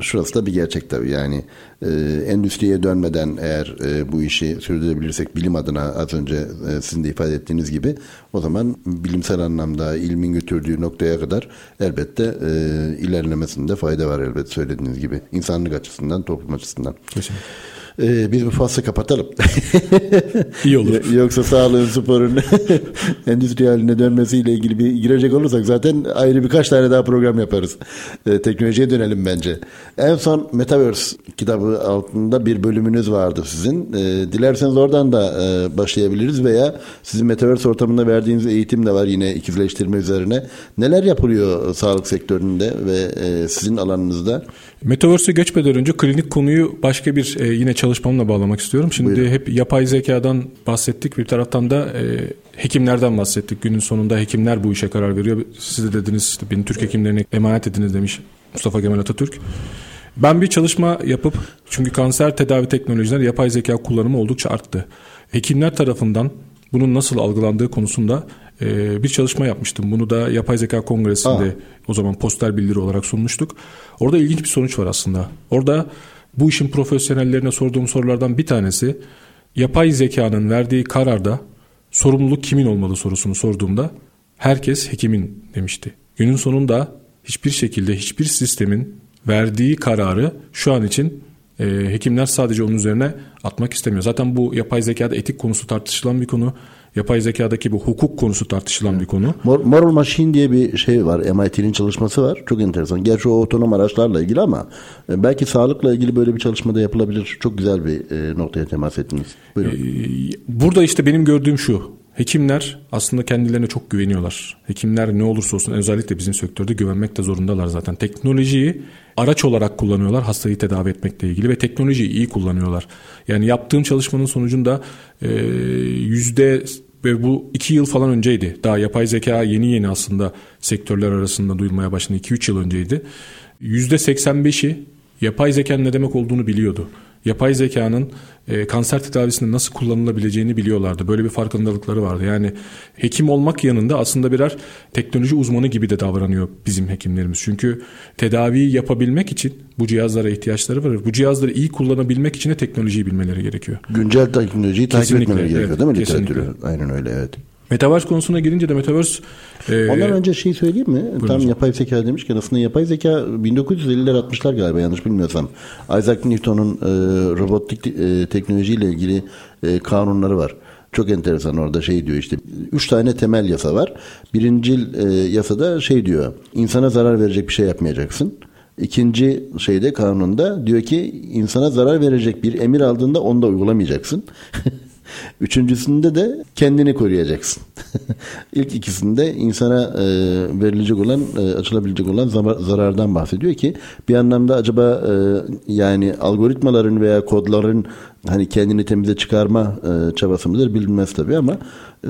şurası da bir gerçek tabii. Yani e, endüstriye dönmeden eğer e, bu işi sürdürebilirsek bilim adına az önce e, sizin de ifade ettiğiniz gibi o zaman bilimsel anlamda ilmin götürdüğü noktaya kadar elbette e, ilerlemesinde fayda var elbette söylediğiniz gibi. insanlık açısından, toplum açısından. Kesinlikle. Ee, biz bu faslı kapatalım. İyi olur. Yoksa sağlığın, sporun endüstri haline dönmesiyle ilgili bir girecek olursak zaten ayrı birkaç tane daha program yaparız. Ee, teknolojiye dönelim bence. En son Metaverse kitabı altında bir bölümünüz vardı sizin. Ee, dilerseniz oradan da e, başlayabiliriz veya sizin Metaverse ortamında verdiğiniz eğitim de var yine ikizleştirme üzerine. Neler yapılıyor sağlık sektöründe ve e, sizin alanınızda? Metaverse'e geçmeden önce klinik konuyu başka bir e, yine çalışmamla bağlamak istiyorum. Şimdi Buyurun. hep yapay zekadan bahsettik. Bir taraftan da e, hekimlerden bahsettik. Günün sonunda hekimler bu işe karar veriyor. Siz de dediniz işte beni Türk hekimlerine emanet ediniz demiş Mustafa Kemal Atatürk. Ben bir çalışma yapıp çünkü kanser tedavi teknolojileri yapay zeka kullanımı oldukça arttı. Hekimler tarafından bunun nasıl algılandığı konusunda e, bir çalışma yapmıştım. Bunu da Yapay Zeka Kongresi'nde Aa. o zaman poster bildiri olarak sunmuştuk. Orada ilginç bir sonuç var aslında. Orada bu işin profesyonellerine sorduğum sorulardan bir tanesi yapay zekanın verdiği kararda sorumluluk kimin olmalı sorusunu sorduğumda herkes hekimin demişti. Günün sonunda hiçbir şekilde hiçbir sistemin verdiği kararı şu an için e, hekimler sadece onun üzerine atmak istemiyor. Zaten bu yapay zekada etik konusu tartışılan bir konu yapay zekadaki bu hukuk konusu tartışılan bir konu. Moral Machine diye bir şey var. MIT'nin çalışması var. Çok enteresan. Gerçi o otonom araçlarla ilgili ama e, belki sağlıkla ilgili böyle bir çalışmada yapılabilir. Çok güzel bir e, noktaya temas ettiniz. Buyurun. Ee, burada işte benim gördüğüm şu. Hekimler aslında kendilerine çok güveniyorlar. Hekimler ne olursa olsun özellikle bizim sektörde güvenmek de zorundalar zaten. Teknolojiyi araç olarak kullanıyorlar hastayı tedavi etmekle ilgili ve teknolojiyi iyi kullanıyorlar. Yani yaptığım çalışmanın sonucunda e, yüzde ve bu iki yıl falan önceydi. Daha yapay zeka yeni yeni aslında sektörler arasında duyulmaya başladı. 2-3 yıl önceydi. Yüzde 85'i yapay zekanın ne demek olduğunu biliyordu yapay zekanın e, kanser tedavisinde nasıl kullanılabileceğini biliyorlardı. Böyle bir farkındalıkları vardı. Yani hekim olmak yanında aslında birer teknoloji uzmanı gibi de davranıyor bizim hekimlerimiz. Çünkü tedaviyi yapabilmek için bu cihazlara ihtiyaçları var. Bu cihazları iyi kullanabilmek için de teknolojiyi bilmeleri gerekiyor. Güncel teknolojiyi takip etmeleri gerekiyor evet, değil mi literatürü? Aynen öyle evet. Metaverse konusuna gelince de Metaverse... E, Ondan önce şey söyleyeyim mi? Tam hocam. yapay zeka demişken aslında yapay zeka 1950'ler 60'lar galiba yanlış bilmiyorsam. Isaac Newton'un e, robotik e, teknolojiyle ilgili e, kanunları var. Çok enteresan orada şey diyor işte üç tane temel yasa var. Birinci e, yasada şey diyor insana zarar verecek bir şey yapmayacaksın. İkinci şeyde kanunda diyor ki insana zarar verecek bir emir aldığında onu da uygulamayacaksın. Üçüncüsünde de kendini koruyacaksın. İlk ikisinde insana e, verilecek olan, e, açılabilecek olan zarardan bahsediyor ki bir anlamda acaba e, yani algoritmaların veya kodların hani kendini temize çıkarma e, çabası mıdır bilinmez tabii ama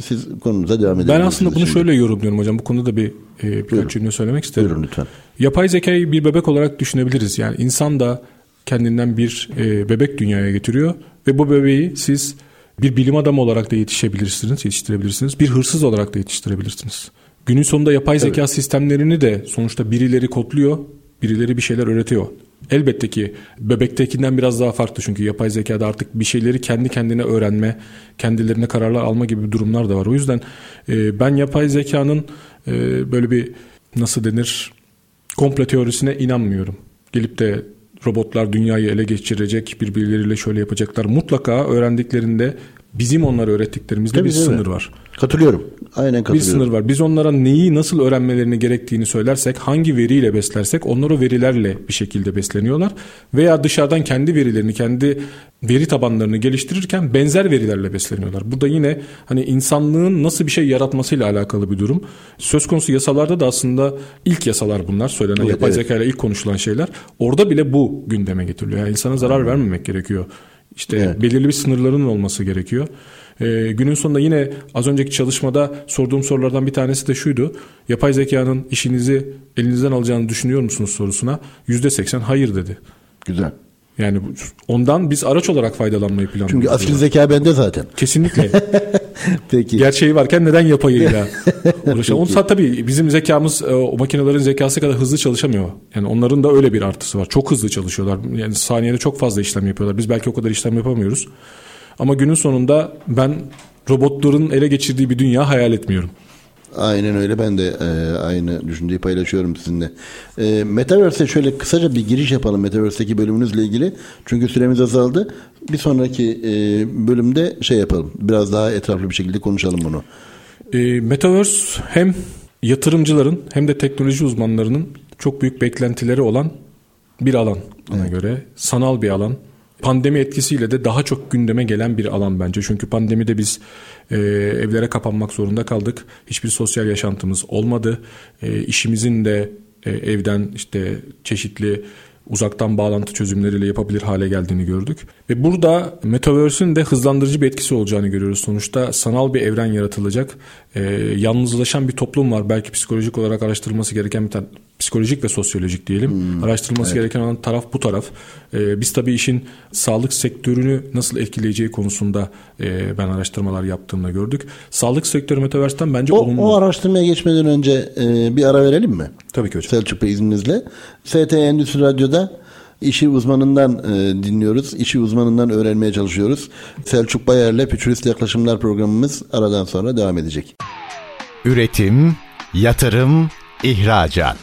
siz konunuza devam edebilirsiniz. Ben aslında bunu şimdi. şöyle yorumluyorum hocam. Bu konuda bir e, birkaç cümle söylemek isterim. Buyurun lütfen. Yapay zekayı bir bebek olarak düşünebiliriz. Yani insan da kendinden bir e, bebek dünyaya getiriyor ve bu bebeği siz bir bilim adamı olarak da yetişebilirsiniz, yetiştirebilirsiniz. Bir hırsız olarak da yetiştirebilirsiniz. Günün sonunda yapay zeka evet. sistemlerini de sonuçta birileri kodluyor, birileri bir şeyler öğretiyor. Elbette ki bebektekinden biraz daha farklı çünkü yapay zekada artık bir şeyleri kendi kendine öğrenme, kendilerine kararlar alma gibi durumlar da var. O yüzden e, ben yapay zekanın e, böyle bir nasıl denir komple teorisine inanmıyorum. gelip de robotlar dünyayı ele geçirecek, birbirleriyle şöyle yapacaklar. Mutlaka öğrendiklerinde bizim onlara öğrettiklerimizde Tabii, bir mi? sınır var. Katılıyorum. Aynen Bir katılıyorum. sınır var. Biz onlara neyi nasıl öğrenmelerini gerektiğini söylersek, hangi veriyle beslersek onlar o verilerle bir şekilde besleniyorlar. Veya dışarıdan kendi verilerini, kendi veri tabanlarını geliştirirken benzer verilerle besleniyorlar. Burada yine hani insanlığın nasıl bir şey yaratmasıyla alakalı bir durum. Söz konusu yasalarda da aslında ilk yasalar bunlar. Söylenen Evet, yapay evet. zeka ile ilk konuşulan şeyler. Orada bile bu gündeme getiriliyor. Yani insana zarar vermemek gerekiyor. İşte Evet. belirli bir sınırların olması gerekiyor. Ee, günün sonunda yine az önceki çalışmada sorduğum sorulardan bir tanesi de şuydu. Yapay zekanın işinizi elinizden alacağını düşünüyor musunuz sorusuna %80 hayır dedi. Güzel. Yani ondan biz araç olarak faydalanmayı planlıyoruz. Çünkü asil zeka bende zaten. Kesinlikle. Peki. Gerçeği varken neden yapayıyla uğraşalım? Onun tabii bizim zekamız e, o makinelerin zekası kadar hızlı çalışamıyor. Yani onların da öyle bir artısı var. Çok hızlı çalışıyorlar. Yani saniyede çok fazla işlem yapıyorlar. Biz belki o kadar işlem yapamıyoruz. Ama günün sonunda ben robotların ele geçirdiği bir dünya hayal etmiyorum. Aynen öyle. Ben de e, aynı düşünceyi paylaşıyorum sizinle. E, Metaverse'e şöyle kısaca bir giriş yapalım Metaverse'deki bölümünüzle ilgili. Çünkü süremiz azaldı. Bir sonraki e, bölümde şey yapalım. Biraz daha etraflı bir şekilde konuşalım bunu. E, Metaverse hem yatırımcıların hem de teknoloji uzmanlarının çok büyük beklentileri olan bir alan bana göre. Sanal bir alan. Pandemi etkisiyle de daha çok gündeme gelen bir alan bence. Çünkü pandemide biz e, evlere kapanmak zorunda kaldık. Hiçbir sosyal yaşantımız olmadı. E, işimizin de e, evden işte çeşitli uzaktan bağlantı çözümleriyle yapabilir hale geldiğini gördük. Ve burada Metaverse'ün de hızlandırıcı bir etkisi olacağını görüyoruz. Sonuçta sanal bir evren yaratılacak. Ee, yalnızlaşan bir toplum var. Belki psikolojik olarak araştırılması gereken bir tane psikolojik ve sosyolojik diyelim. Araştırılması gereken olan taraf bu taraf. Ee, biz tabii işin sağlık sektörünü nasıl etkileyeceği konusunda e, ben araştırmalar yaptığımda gördük. Sağlık sektörü Metaverse'ten bence O, olumlu. o araştırmaya geçmeden önce e, bir ara verelim mi? Tabii ki hocam. Selçuk Bey izninizle. ST Endüstri Radyo'da işi uzmanından e, dinliyoruz. İşi uzmanından öğrenmeye çalışıyoruz. Selçuk Bayer'le Fütürist Yaklaşımlar programımız aradan sonra devam edecek. Üretim, yatırım, ihracat.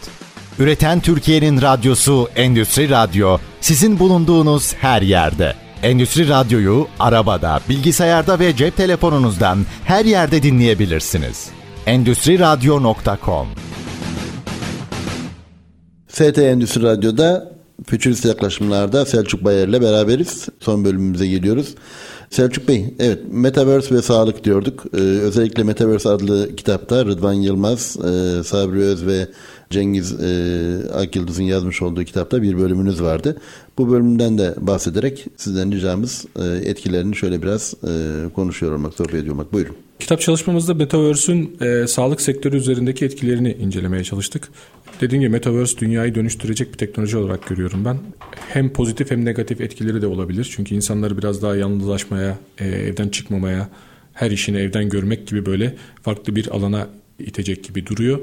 Üreten Türkiye'nin radyosu Endüstri Radyo sizin bulunduğunuz her yerde. Endüstri Radyo'yu arabada, bilgisayarda ve cep telefonunuzdan her yerde dinleyebilirsiniz. Endüstri Radyo.com ST Endüstri Radyo'da Fütürist Yaklaşımlar'da Selçuk Bayer'le beraberiz. Son bölümümüze geliyoruz. Selçuk Bey, evet Metaverse ve sağlık diyorduk. Ee, özellikle Metaverse adlı kitapta Rıdvan Yılmaz, e, Sabri Öz ve Cengiz e, Akyıldız'ın yazmış olduğu kitapta bir bölümünüz vardı. Bu bölümden de bahsederek sizden ricamız e, etkilerini şöyle biraz e, konuşuyor olmak, sohbet ediyor olmak. Buyurun. Kitap çalışmamızda Metaverse'ün e, sağlık sektörü üzerindeki etkilerini incelemeye çalıştık. Dediğim gibi Metaverse dünyayı dönüştürecek bir teknoloji olarak görüyorum ben. Hem pozitif hem negatif etkileri de olabilir. Çünkü insanları biraz daha yalnızlaşmaya, e, evden çıkmamaya, her işini evden görmek gibi böyle farklı bir alana itecek gibi duruyor.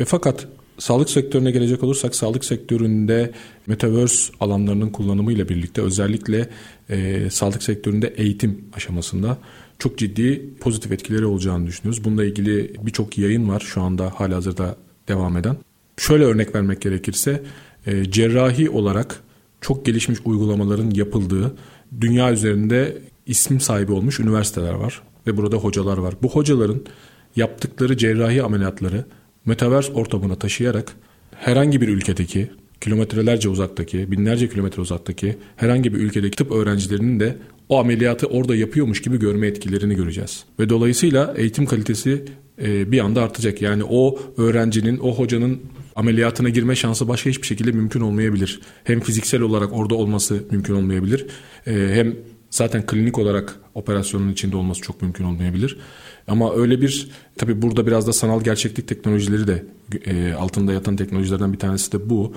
Ve fakat sağlık sektörüne gelecek olursak sağlık sektöründe Metaverse alanlarının kullanımıyla birlikte özellikle e, sağlık sektöründe eğitim aşamasında çok ciddi pozitif etkileri olacağını düşünüyoruz. Bununla ilgili birçok yayın var şu anda halihazırda devam eden. Şöyle örnek vermek gerekirse e, cerrahi olarak çok gelişmiş uygulamaların yapıldığı dünya üzerinde isim sahibi olmuş üniversiteler var ve burada hocalar var. Bu hocaların yaptıkları cerrahi ameliyatları metaverse ortamına taşıyarak herhangi bir ülkedeki kilometrelerce uzaktaki, binlerce kilometre uzaktaki herhangi bir ülkedeki tıp öğrencilerinin de o ameliyatı orada yapıyormuş gibi görme etkilerini göreceğiz. Ve dolayısıyla eğitim kalitesi e, bir anda artacak. Yani o öğrencinin, o hocanın ameliyatına girme şansı başka hiçbir şekilde mümkün olmayabilir. Hem fiziksel olarak orada olması mümkün olmayabilir. E, hem zaten klinik olarak operasyonun içinde olması çok mümkün olmayabilir. Ama öyle bir tabi burada biraz da sanal gerçeklik teknolojileri de e, altında yatan teknolojilerden bir tanesi de bu.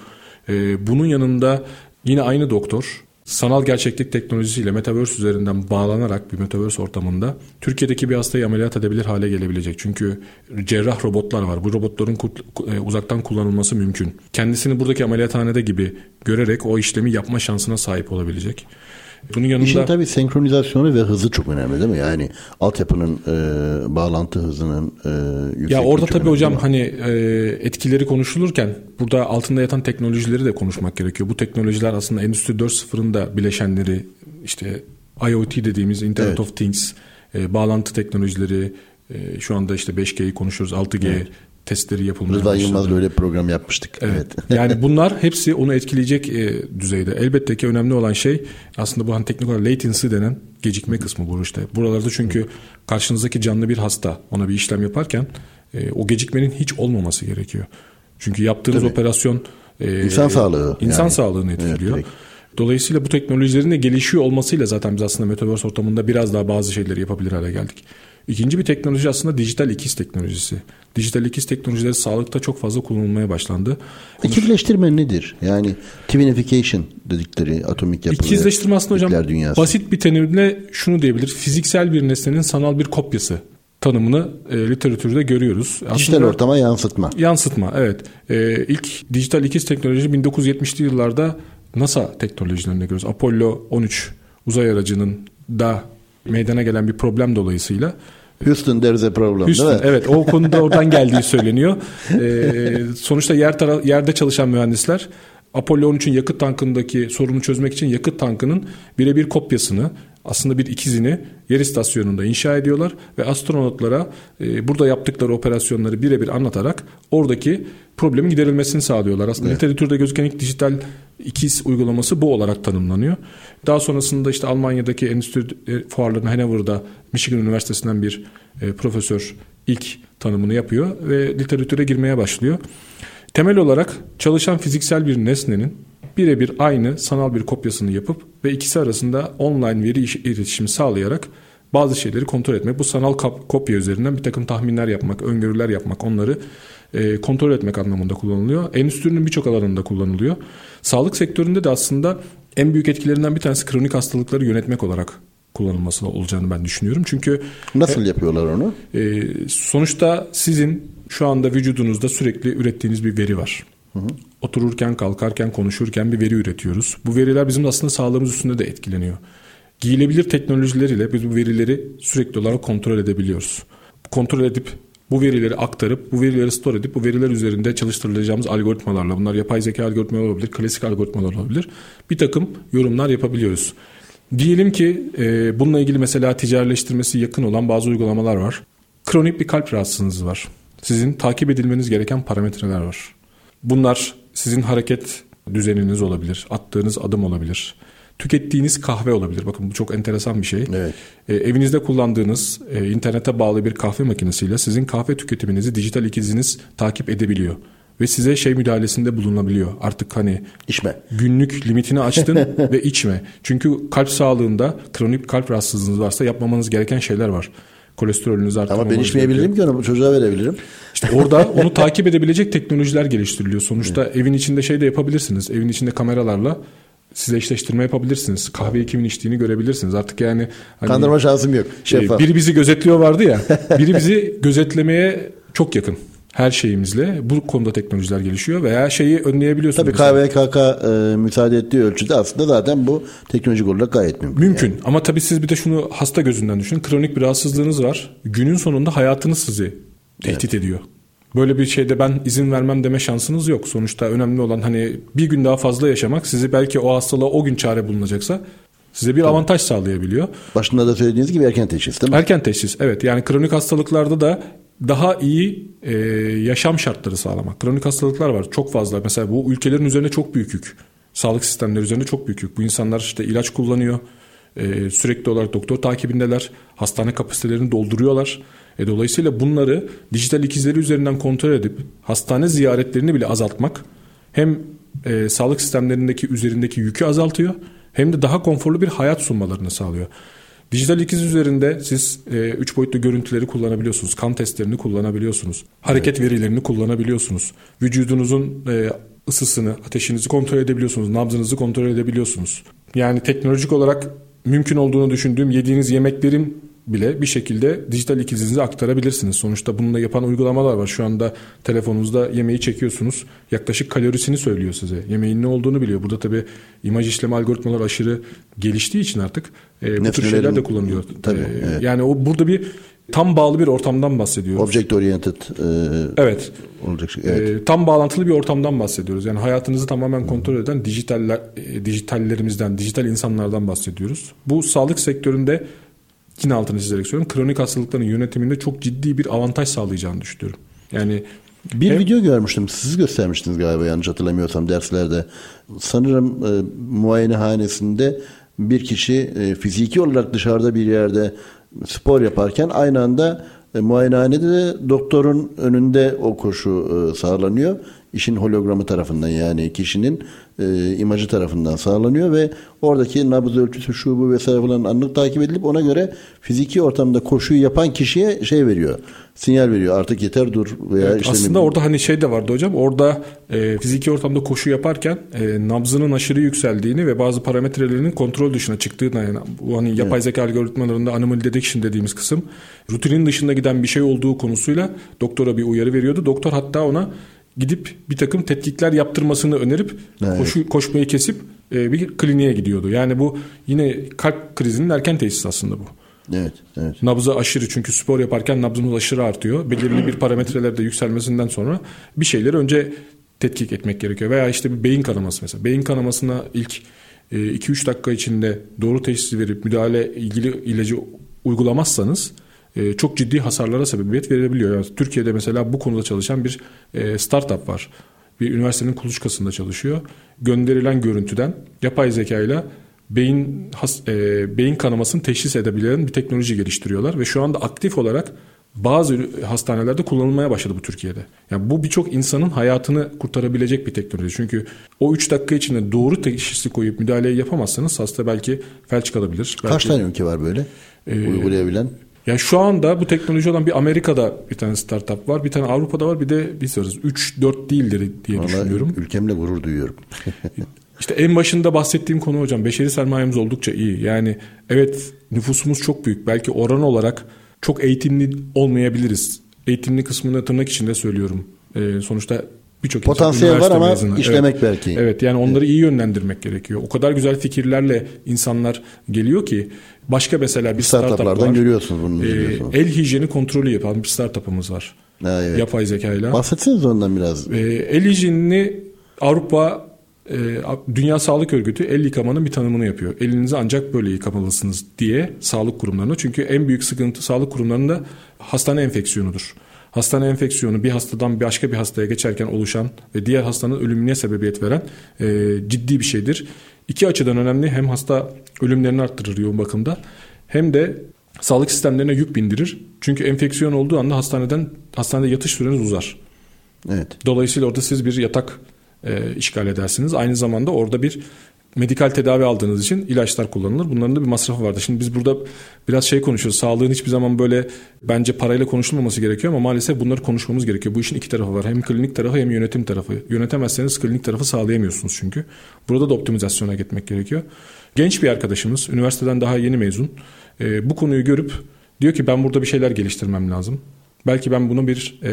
Bunun yanında yine aynı doktor sanal gerçeklik teknolojisiyle metaverse üzerinden bağlanarak bir metaverse ortamında Türkiye'deki bir hastayı ameliyat edebilir hale gelebilecek. Çünkü cerrah robotlar var. Bu robotların e, uzaktan kullanılması mümkün. Kendisini buradaki ameliyathanede gibi görerek o işlemi yapma şansına sahip olabilecek. Bunun yanında İşin tabii senkronizasyonu ve hızı çok önemli değil mi? Yani altyapının e, bağlantı hızının e, Ya orada tabii hocam hani e, etkileri konuşulurken burada altında yatan teknolojileri de konuşmak gerekiyor. Bu teknolojiler aslında Endüstri 4.0'ın da bileşenleri işte IoT dediğimiz Internet evet. of Things, e, bağlantı teknolojileri, e, şu anda işte 5G'yi konuşuyoruz, 6G evet testleri yapılmaya Rıdvan Yılmaz'la böyle program yapmıştık. Evet. evet. yani bunlar hepsi onu etkileyecek e, düzeyde. Elbette ki önemli olan şey aslında bu hani teknik olarak latency denen gecikme kısmı bu işte. Buralarda çünkü karşınızdaki canlı bir hasta ona bir işlem yaparken e, o gecikmenin hiç olmaması gerekiyor. Çünkü yaptığınız Tabii. operasyon e, insan sağlığı insan yani. sağlığını etkiliyor. Evet, Dolayısıyla bu teknolojilerin de gelişiyor olmasıyla zaten biz aslında Metaverse ortamında biraz daha bazı şeyleri yapabilir hale geldik. İkinci bir teknoloji aslında dijital ikiz teknolojisi. Dijital ikiz teknolojileri sağlıkta çok fazla kullanılmaya başlandı. Konuş... İkizleştirme nedir? Yani twinification dedikleri atomik yapılı İkizleştirme aslında hocam dünyası. basit bir terimle şunu diyebilir. Fiziksel bir nesnenin sanal bir kopyası tanımını e, literatürde görüyoruz. Dijital Aslında, ortama yansıtma. Yansıtma evet. E, ilk dijital ikiz teknoloji 1970'li yıllarda NASA teknolojilerinde görüyoruz. Apollo 13 uzay aracının da meydana gelen bir problem dolayısıyla Houston there's a problem Houston, değil mi? Evet o konuda oradan geldiği söyleniyor. Ee, sonuçta yer tara- yerde çalışan mühendisler Apollo 13'ün yakıt tankındaki sorunu çözmek için yakıt tankının birebir kopyasını aslında bir ikizini yer istasyonunda inşa ediyorlar ve astronotlara e, burada yaptıkları operasyonları birebir anlatarak oradaki problemin giderilmesini sağlıyorlar. Aslında evet. literatürde gözüken ilk dijital ikiz uygulaması bu olarak tanımlanıyor. Daha sonrasında işte Almanya'daki endüstri e, fuarlarının Hanover'da Michigan Üniversitesi'nden bir e, profesör ilk tanımını yapıyor ve literatüre girmeye başlıyor. Temel olarak çalışan fiziksel bir nesnenin birebir aynı sanal bir kopyasını yapıp ve ikisi arasında online veri iletişimi sağlayarak bazı şeyleri kontrol etmek. Bu sanal kopya üzerinden bir takım tahminler yapmak, öngörüler yapmak, onları e, kontrol etmek anlamında kullanılıyor. Endüstrinin birçok alanında kullanılıyor. Sağlık sektöründe de aslında en büyük etkilerinden bir tanesi kronik hastalıkları yönetmek olarak kullanılması olacağını ben düşünüyorum. Çünkü nasıl e, yapıyorlar onu? E, sonuçta sizin şu anda vücudunuzda sürekli ürettiğiniz bir veri var. Hı hı. Otururken, kalkarken, konuşurken bir veri üretiyoruz. Bu veriler bizim aslında sağlığımız üstünde de etkileniyor. Giyilebilir teknolojiler ile biz bu verileri sürekli olarak kontrol edebiliyoruz. Kontrol edip bu verileri aktarıp, bu verileri store edip, bu veriler üzerinde çalıştırılacağımız algoritmalarla, bunlar yapay zeka algoritmaları olabilir, klasik algoritmalar olabilir, bir takım yorumlar yapabiliyoruz. Diyelim ki e, bununla ilgili mesela ticarileştirmesi yakın olan bazı uygulamalar var. Kronik bir kalp rahatsızlığınız var. Sizin takip edilmeniz gereken parametreler var. Bunlar sizin hareket düzeniniz olabilir, attığınız adım olabilir, tükettiğiniz kahve olabilir. Bakın bu çok enteresan bir şey. Evet. E, evinizde kullandığınız e, internete bağlı bir kahve makinesiyle sizin kahve tüketiminizi dijital ikiziniz takip edebiliyor ve size şey müdahalesinde bulunabiliyor. Artık hani içme. Günlük limitini açtın ve içme. Çünkü kalp sağlığında kronik kalp rahatsızlığınız varsa yapmamanız gereken şeyler var kolesterolünüzü arttırmamanız Ama ben içmeyebilirim ki onu çocuğa verebilirim. İşte orada onu takip edebilecek teknolojiler geliştiriliyor. Sonuçta evin içinde şey de yapabilirsiniz. Evin içinde kameralarla size eşleştirme yapabilirsiniz. Kahveyi kimin içtiğini görebilirsiniz. Artık yani hani, kandırma şansım yok. Şeffaf. Biri bizi gözetliyor vardı ya. biri bizi gözetlemeye çok yakın her şeyimizle bu konuda teknolojiler gelişiyor veya şeyi önleyebiliyorsunuz. Tabii KVKK e, müsaade ettiği ölçüde aslında zaten bu teknolojik olarak gayet mümkün. Mümkün yani. ama tabii siz bir de şunu hasta gözünden düşünün. Kronik bir rahatsızlığınız var. Günün sonunda hayatınız sizi tehdit evet. ediyor. Böyle bir şeyde ben izin vermem deme şansınız yok. Sonuçta önemli olan hani bir gün daha fazla yaşamak sizi belki o hastalığa o gün çare bulunacaksa size bir Tabii. avantaj sağlayabiliyor. Başında da söylediğiniz gibi erken teşhis değil mi? Erken teşhis evet yani kronik hastalıklarda da daha iyi e, yaşam şartları sağlamak. Kronik hastalıklar var çok fazla. Mesela bu ülkelerin üzerine çok büyük yük. Sağlık sistemleri üzerine çok büyük yük. Bu insanlar işte ilaç kullanıyor. E, sürekli olarak doktor takibindeler. Hastane kapasitelerini dolduruyorlar. E, dolayısıyla bunları dijital ikizleri üzerinden kontrol edip hastane ziyaretlerini bile azaltmak hem e, sağlık sistemlerindeki üzerindeki yükü azaltıyor hem de daha konforlu bir hayat sunmalarını sağlıyor. Dijital ikiz üzerinde siz 3 e, boyutlu görüntüleri kullanabiliyorsunuz. Kan testlerini kullanabiliyorsunuz. Hareket evet. verilerini kullanabiliyorsunuz. Vücudunuzun e, ısısını, ateşinizi kontrol edebiliyorsunuz. Nabzınızı kontrol edebiliyorsunuz. Yani teknolojik olarak mümkün olduğunu düşündüğüm yediğiniz yemeklerin bile bir şekilde dijital ikizinizi aktarabilirsiniz. Sonuçta bununla yapan uygulamalar var. Şu anda telefonunuzda yemeği çekiyorsunuz. Yaklaşık kalorisini söylüyor size. Yemeğin ne olduğunu biliyor. Burada tabii imaj işleme algoritmalar aşırı geliştiği için artık e, bu tür şeyler de kullanılıyor. Tabii, E, evet. Yani o burada bir tam bağlı bir ortamdan bahsediyoruz. Object oriented e, Evet. olacak şey. Evet. Ee, tam bağlantılı bir ortamdan bahsediyoruz. Yani hayatınızı tamamen kontrol eden dijitaller, e, dijitallerimizden, dijital insanlardan bahsediyoruz. Bu sağlık sektöründe yine altını çizerek söylüyorum. Kronik hastalıkların yönetiminde çok ciddi bir avantaj sağlayacağını düşünüyorum. Yani Bir Hem- video görmüştüm. Siz göstermiştiniz galiba yanlış hatırlamıyorsam derslerde. Sanırım e, muayenehanesinde bir kişi e, fiziki olarak dışarıda bir yerde spor yaparken aynı anda e, muayenehanede de doktorun önünde o koşu e, sağlanıyor. İşin hologramı tarafından yani kişinin e, imajı tarafından sağlanıyor ve oradaki nabız ölçüsü şu bu vesaire falan anlık takip edilip ona göre fiziki ortamda koşuyu yapan kişiye şey veriyor. Sinyal veriyor. Artık yeter dur veya Evet, işte aslında orada hani şey de vardı hocam. Orada e, fiziki ortamda koşu yaparken e, nabzının aşırı yükseldiğini ve bazı parametrelerinin kontrol dışına çıktığını yani bu hani yapay zeka algoritmalarında anomaly detection dediğimiz kısım rutinin dışında giden bir şey olduğu konusuyla doktora bir uyarı veriyordu. Doktor hatta ona gidip bir takım tetkikler yaptırmasını önerip Evet. koşu koşmayı kesip e, bir kliniğe gidiyordu. Yani bu yine kalp krizinin erken teşhisi aslında bu. Evet, evet. Nabzı aşırı çünkü spor yaparken nabzımız aşırı artıyor. Belirli bir parametrelerde yükselmesinden sonra bir şeyleri önce tetkik etmek gerekiyor. Veya işte bir beyin kanaması mesela. Beyin kanamasına ilk 2-3 dakika içinde doğru teşhisi verip müdahale ilgili ilacı uygulamazsanız e, çok ciddi hasarlara sebebiyet verebiliyor. Yani Türkiye'de mesela bu konuda çalışan bir e, startup var. Bir üniversitenin kuluçkasında çalışıyor. Gönderilen görüntüden yapay zeka ile beyin has, e, beyin kanamasını teşhis edebilen bir teknoloji geliştiriyorlar ve şu anda aktif olarak bazı hastanelerde kullanılmaya başladı bu Türkiye'de. Yani bu birçok insanın hayatını kurtarabilecek bir teknoloji. Çünkü o 3 dakika içinde doğru teşhisi koyup müdahaleyi yapamazsanız hasta belki felç kalabilir. Belki, Kaç tane ülke var böyle Ee, uygulayabilen? Yani şu anda bu teknoloji olan bir Amerika'da bir tane startup var, bir tane Avrupa'da var, bir de biz varız. 3-4 değildir diye Vallahi düşünüyorum. ülkemle gurur duyuyorum. İşte en başında bahsettiğim konu hocam beşeri sermayemiz oldukça iyi. Yani evet nüfusumuz çok büyük. Belki oran olarak çok eğitimli olmayabiliriz. Eğitimli kısmını tırnak içinde söylüyorum. Ee, sonuçta birçok Potansiyel var ama mezunu. işlemek evet. belki. Evet yani onları iyi yönlendirmek gerekiyor. O kadar güzel fikirlerle insanlar geliyor ki başka mesela bir startup Startuplardan var. görüyorsunuz bunu. Görüyorsunuz. el hijyeni kontrolü yapan bir startup'ımız var. Ha, evet. Yapay zekayla. Bahsetseniz ondan biraz. Ee, el hijyenini Avrupa e, Dünya Sağlık Örgütü el yıkamanın bir tanımını yapıyor. Elinizi ancak böyle yıkamalısınız diye sağlık kurumlarına. Çünkü en büyük sıkıntı sağlık kurumlarında hastane enfeksiyonudur. Hastane enfeksiyonu bir hastadan başka bir hastaya geçerken oluşan ve diğer hastanın ölümüne sebebiyet veren e, ciddi bir şeydir. İki açıdan önemli. Hem hasta ölümlerini arttırır yoğun bakımda hem de sağlık sistemlerine yük bindirir. Çünkü enfeksiyon olduğu anda hastaneden hastanede yatış süreniz uzar. Evet. Dolayısıyla orada siz bir yatak e, işgal edersiniz. Aynı zamanda orada bir medikal tedavi aldığınız için ilaçlar kullanılır. Bunların da bir masrafı vardır. Şimdi biz burada biraz şey konuşuyoruz. Sağlığın hiçbir zaman böyle bence parayla konuşulmaması gerekiyor ama maalesef bunları konuşmamız gerekiyor. Bu işin iki tarafı var. Hem klinik tarafı hem yönetim tarafı. Yönetemezseniz klinik tarafı sağlayamıyorsunuz çünkü. Burada da optimizasyona gitmek gerekiyor. Genç bir arkadaşımız, üniversiteden daha yeni mezun. E, bu konuyu görüp diyor ki ben burada bir şeyler geliştirmem lazım. Belki ben bunu bir e,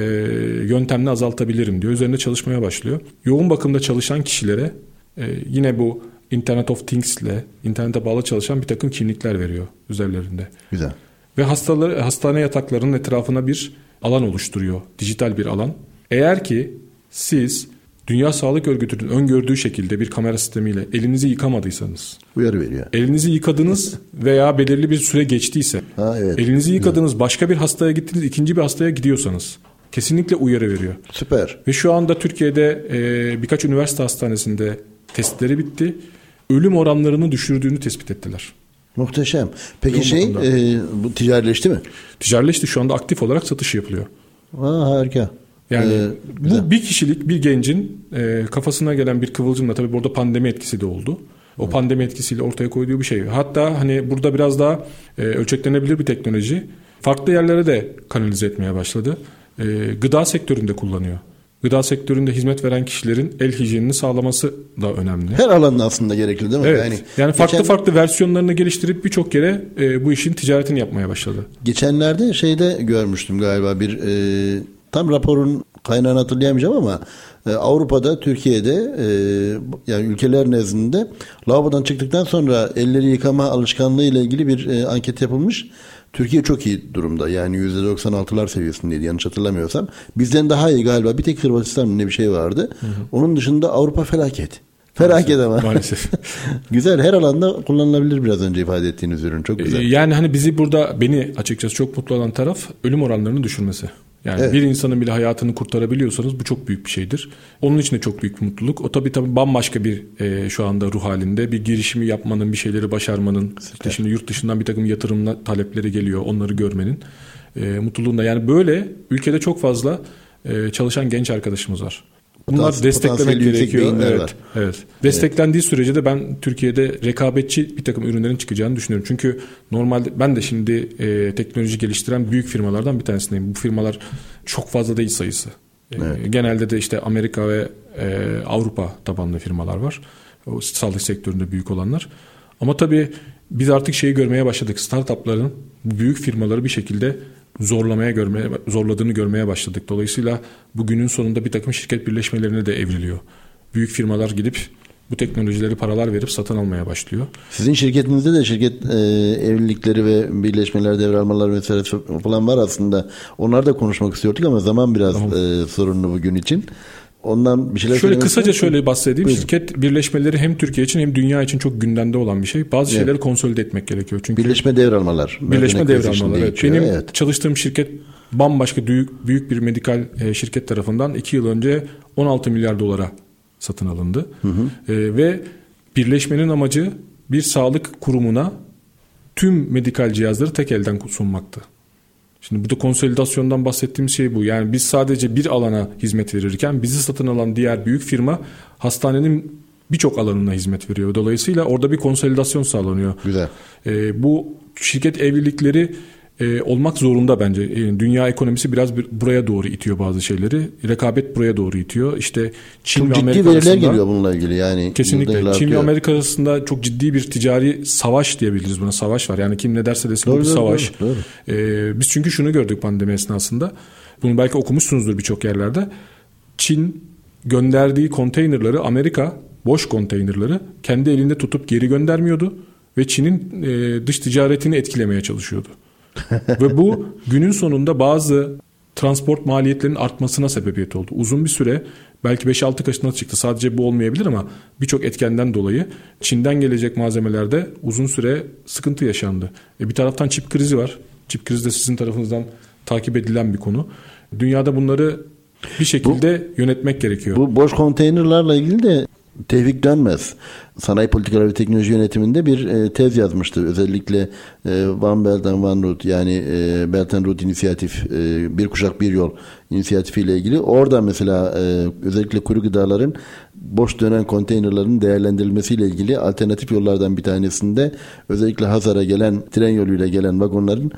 yöntemle azaltabilirim diyor. Üzerinde çalışmaya başlıyor. Yoğun bakımda çalışan kişilere e, yine bu Internet of Things ile internete bağlı çalışan bir takım kimlikler veriyor üzerlerinde. Güzel. Ve hastaları, hastane yataklarının etrafına bir alan oluşturuyor. Dijital bir alan. Eğer ki siz Dünya Sağlık Örgütü'nün öngördüğü şekilde bir kamera sistemiyle elinizi yıkamadıysanız, Uyarı veriyor. elinizi yıkadınız veya belirli bir süre geçtiyse, Ha, evet. elinizi yıkadınız başka bir hastaya gittiniz, ikinci bir hastaya gidiyorsanız kesinlikle uyarı veriyor. Süper. Ve şu anda Türkiye'de e, birkaç üniversite hastanesinde testleri bitti. Ölüm oranlarını düşürdüğünü tespit ettiler. Muhteşem. Peki Yoğun şey e, bu ticarileşti mi? Ticaretleşti şu anda aktif olarak satış yapılıyor. Ha, harika. Yani Ee, güzel. bu bir kişilik bir gencin e, kafasına gelen bir kıvılcımla tabii burada pandemi etkisi de oldu. O pandemi etkisiyle ortaya koyduğu bir şey. Hatta hani burada biraz daha e, ölçeklenebilir bir teknoloji. Farklı yerlere de kanalize etmeye başladı. E, gıda sektöründe kullanıyor. Gıda sektöründe hizmet veren kişilerin el hijyenini sağlaması da önemli. Her alanda aslında gerekli değil mi? Evet. Yani, yani farklı geçen, farklı versiyonlarını geliştirip birçok kere e, bu işin ticaretini yapmaya başladı. Geçenlerde şeyde görmüştüm galiba bir e, tam raporun kaynağını hatırlayamayacağım ama e, Avrupa'da, Türkiye'de e, yani ülkeler nezdinde lavabodan çıktıktan sonra elleri yıkama alışkanlığı ile ilgili bir e, anket yapılmış. Türkiye çok iyi durumda. Yani %96'lar seviyesindeydi yanlış hatırlamıyorsam. Bizden daha iyi galiba. Bir tek Hırvatistan ne bir şey vardı. Hı hı. Onun dışında Avrupa felaket. Felaket ama. Maalesef. güzel her alanda kullanılabilir biraz önce ifade ettiğiniz ürün. Çok güzel. Yani hani bizi burada beni açıkçası çok mutlu olan taraf ölüm oranlarını düşürmesi. Yani evet. bir insanın bile hayatını kurtarabiliyorsanız bu çok büyük bir şeydir. Onun için de çok büyük bir mutluluk. O tabii tabii bambaşka bir e, şu anda ruh halinde bir girişimi yapmanın, bir şeyleri başarmanın, işte şimdi yurt dışından bir takım yatırım talepleri geliyor, onları görmenin e, mutluluğunda. Yani böyle ülkede çok fazla e, çalışan genç arkadaşımız var. Bunlar desteklemek gerekiyor. Evet, var. evet. Desteklendiği evet. sürece de ben Türkiye'de rekabetçi bir takım ürünlerin çıkacağını düşünüyorum. Çünkü normalde ben de şimdi e, teknoloji geliştiren büyük firmalardan bir tanesindeyim. Bu firmalar çok fazla değil sayısı. E, evet. Genelde de işte Amerika ve e, Avrupa tabanlı firmalar var. O sağlık sektöründe büyük olanlar. Ama tabii biz artık şeyi görmeye başladık. Startupların bu büyük firmaları bir şekilde zorlamaya görmeye zorladığını görmeye başladık. Dolayısıyla bugünün sonunda bir takım şirket birleşmelerine de evriliyor. Büyük firmalar gidip bu teknolojileri paralar verip satın almaya başlıyor. Sizin şirketinizde de şirket e, evlilikleri ve birleşmeler, devralmalar vesaire falan var aslında. Onlar da konuşmak istiyorduk ama zaman biraz tamam. e, sorunlu bugün için. Ondan bir şeyler Şöyle kısaca şöyle bahsedeyim. Buyurun. Şirket birleşmeleri hem Türkiye için hem dünya için çok gündemde olan bir şey. Bazı evet. şeyleri konsolide etmek gerekiyor. Çünkü birleşme devralmalar. Birleşme devralmalar. Evet. Benim evet. çalıştığım şirket bambaşka büyük büyük bir medikal e, şirket tarafından 2 yıl önce 16 milyar dolara satın alındı. Hı hı. E, ve birleşmenin amacı bir sağlık kurumuna tüm medikal cihazları tek elden sunmaktı. Şimdi burada konsolidasyondan bahsettiğim şey bu. Yani biz sadece bir alana hizmet verirken bizi satın alan diğer büyük firma hastanenin birçok alanına hizmet veriyor. Dolayısıyla orada bir konsolidasyon sağlanıyor. Güzel. Ee, bu şirket evlilikleri e, olmak zorunda bence. E, dünya ekonomisi biraz bir, buraya doğru itiyor bazı şeyleri. Rekabet buraya doğru itiyor. İşte Çin çok ve Amerika ciddi veriler geliyor bununla ilgili yani. Kesinlikle. Çin ve Amerika arasında çok ciddi bir ticari savaş diyebiliriz buna. Savaş var. Yani kim ne derse desin doğru, bu bir savaş. Doğru, doğru. E, biz çünkü şunu gördük pandemi esnasında. Bunu belki okumuşsunuzdur birçok yerlerde. Çin gönderdiği konteynerları Amerika boş konteynerları kendi elinde tutup geri göndermiyordu ve Çin'in e, dış ticaretini etkilemeye çalışıyordu. Ve bu günün sonunda bazı transport maliyetlerinin artmasına sebebiyet oldu. Uzun bir süre belki 5-6 kaçına çıktı. Sadece bu olmayabilir ama birçok etkenden dolayı Çin'den gelecek malzemelerde uzun süre sıkıntı yaşandı. E bir taraftan çip krizi var. Çip krizi de sizin tarafınızdan takip edilen bir konu. Dünyada bunları bir şekilde bu, yönetmek gerekiyor. Bu boş konteynerlarla ilgili de Tevfik Dönmez sanayi politikaları ve teknoloji yönetiminde bir e, tez yazmıştı. Özellikle e, One Belt and One Road yani e, Belt and Road inisiyatif e, bir kuşak bir yol inisiyatifiyle ilgili. Orada mesela e, özellikle kuru gıdaların boş dönen konteynerların değerlendirilmesiyle ilgili alternatif yollardan bir tanesinde özellikle Hazar'a gelen tren yoluyla gelen vagonların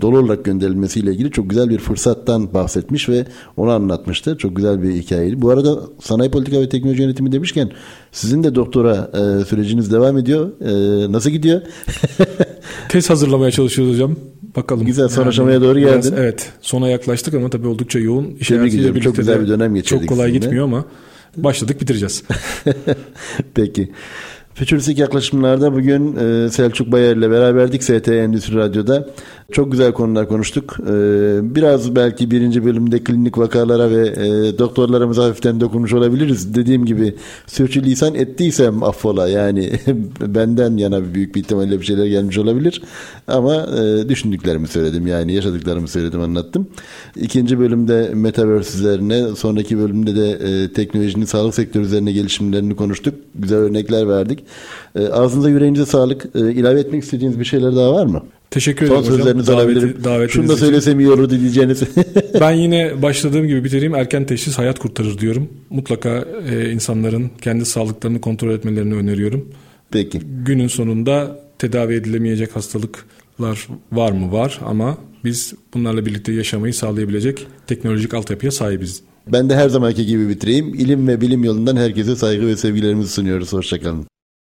dolu olarak gönderilmesiyle ilgili çok güzel bir fırsattan bahsetmiş ve onu anlatmıştı. Çok güzel bir hikayeydi. Bu arada sanayi politika ve teknoloji yönetimi demişken sizin de doktora e, süreciniz devam ediyor. E, nasıl gidiyor? Tez hazırlamaya çalışıyoruz hocam. Bakalım. Güzel son yani, aşamaya doğru geldin. Biraz, evet. Sona yaklaştık ama tabii oldukça yoğun. İş Tebrik Çok güzel bir dönem geçirdik. Çok kolay sizinle. gitmiyor ama başladık bitireceğiz. Peki. Fütüristik yaklaşımlarda bugün e, Selçuk Bayar ile beraberdik ST Endüstri Radyo'da. Çok güzel konular konuştuk. E, biraz belki birinci bölümde klinik vakalara ve e, doktorlarımıza hafiften dokunmuş olabiliriz. Dediğim gibi sürçülisan ettiysem affola. Yani benden yana büyük bir ihtimalle bir şeyler gelmiş olabilir. Ama e, düşündüklerimi söyledim. Yani yaşadıklarımı söyledim, anlattım. İkinci bölümde metaverse üzerine, sonraki bölümde de e, teknolojinin sağlık sektörü üzerine gelişimlerini konuştuk. Güzel örnekler verdik. E, ağzınıza yüreğinize sağlık. E, ilave etmek istediğiniz bir şeyler daha var mı? Teşekkür ederim Son sözlerinizi hocam. alabilirim. Daveti, Şunu da söylesem iyi olur diyeceğiniz. ben yine başladığım gibi bitireyim. Erken teşhis hayat kurtarır diyorum. Mutlaka e, insanların kendi sağlıklarını kontrol etmelerini öneriyorum. Peki. Günün sonunda tedavi edilemeyecek hastalıklar var mı? Var ama biz bunlarla birlikte yaşamayı sağlayabilecek teknolojik altyapıya sahibiz. Ben de her zamanki gibi bitireyim. İlim ve bilim yolundan herkese saygı ve sevgilerimizi sunuyoruz. Hoşçakalın.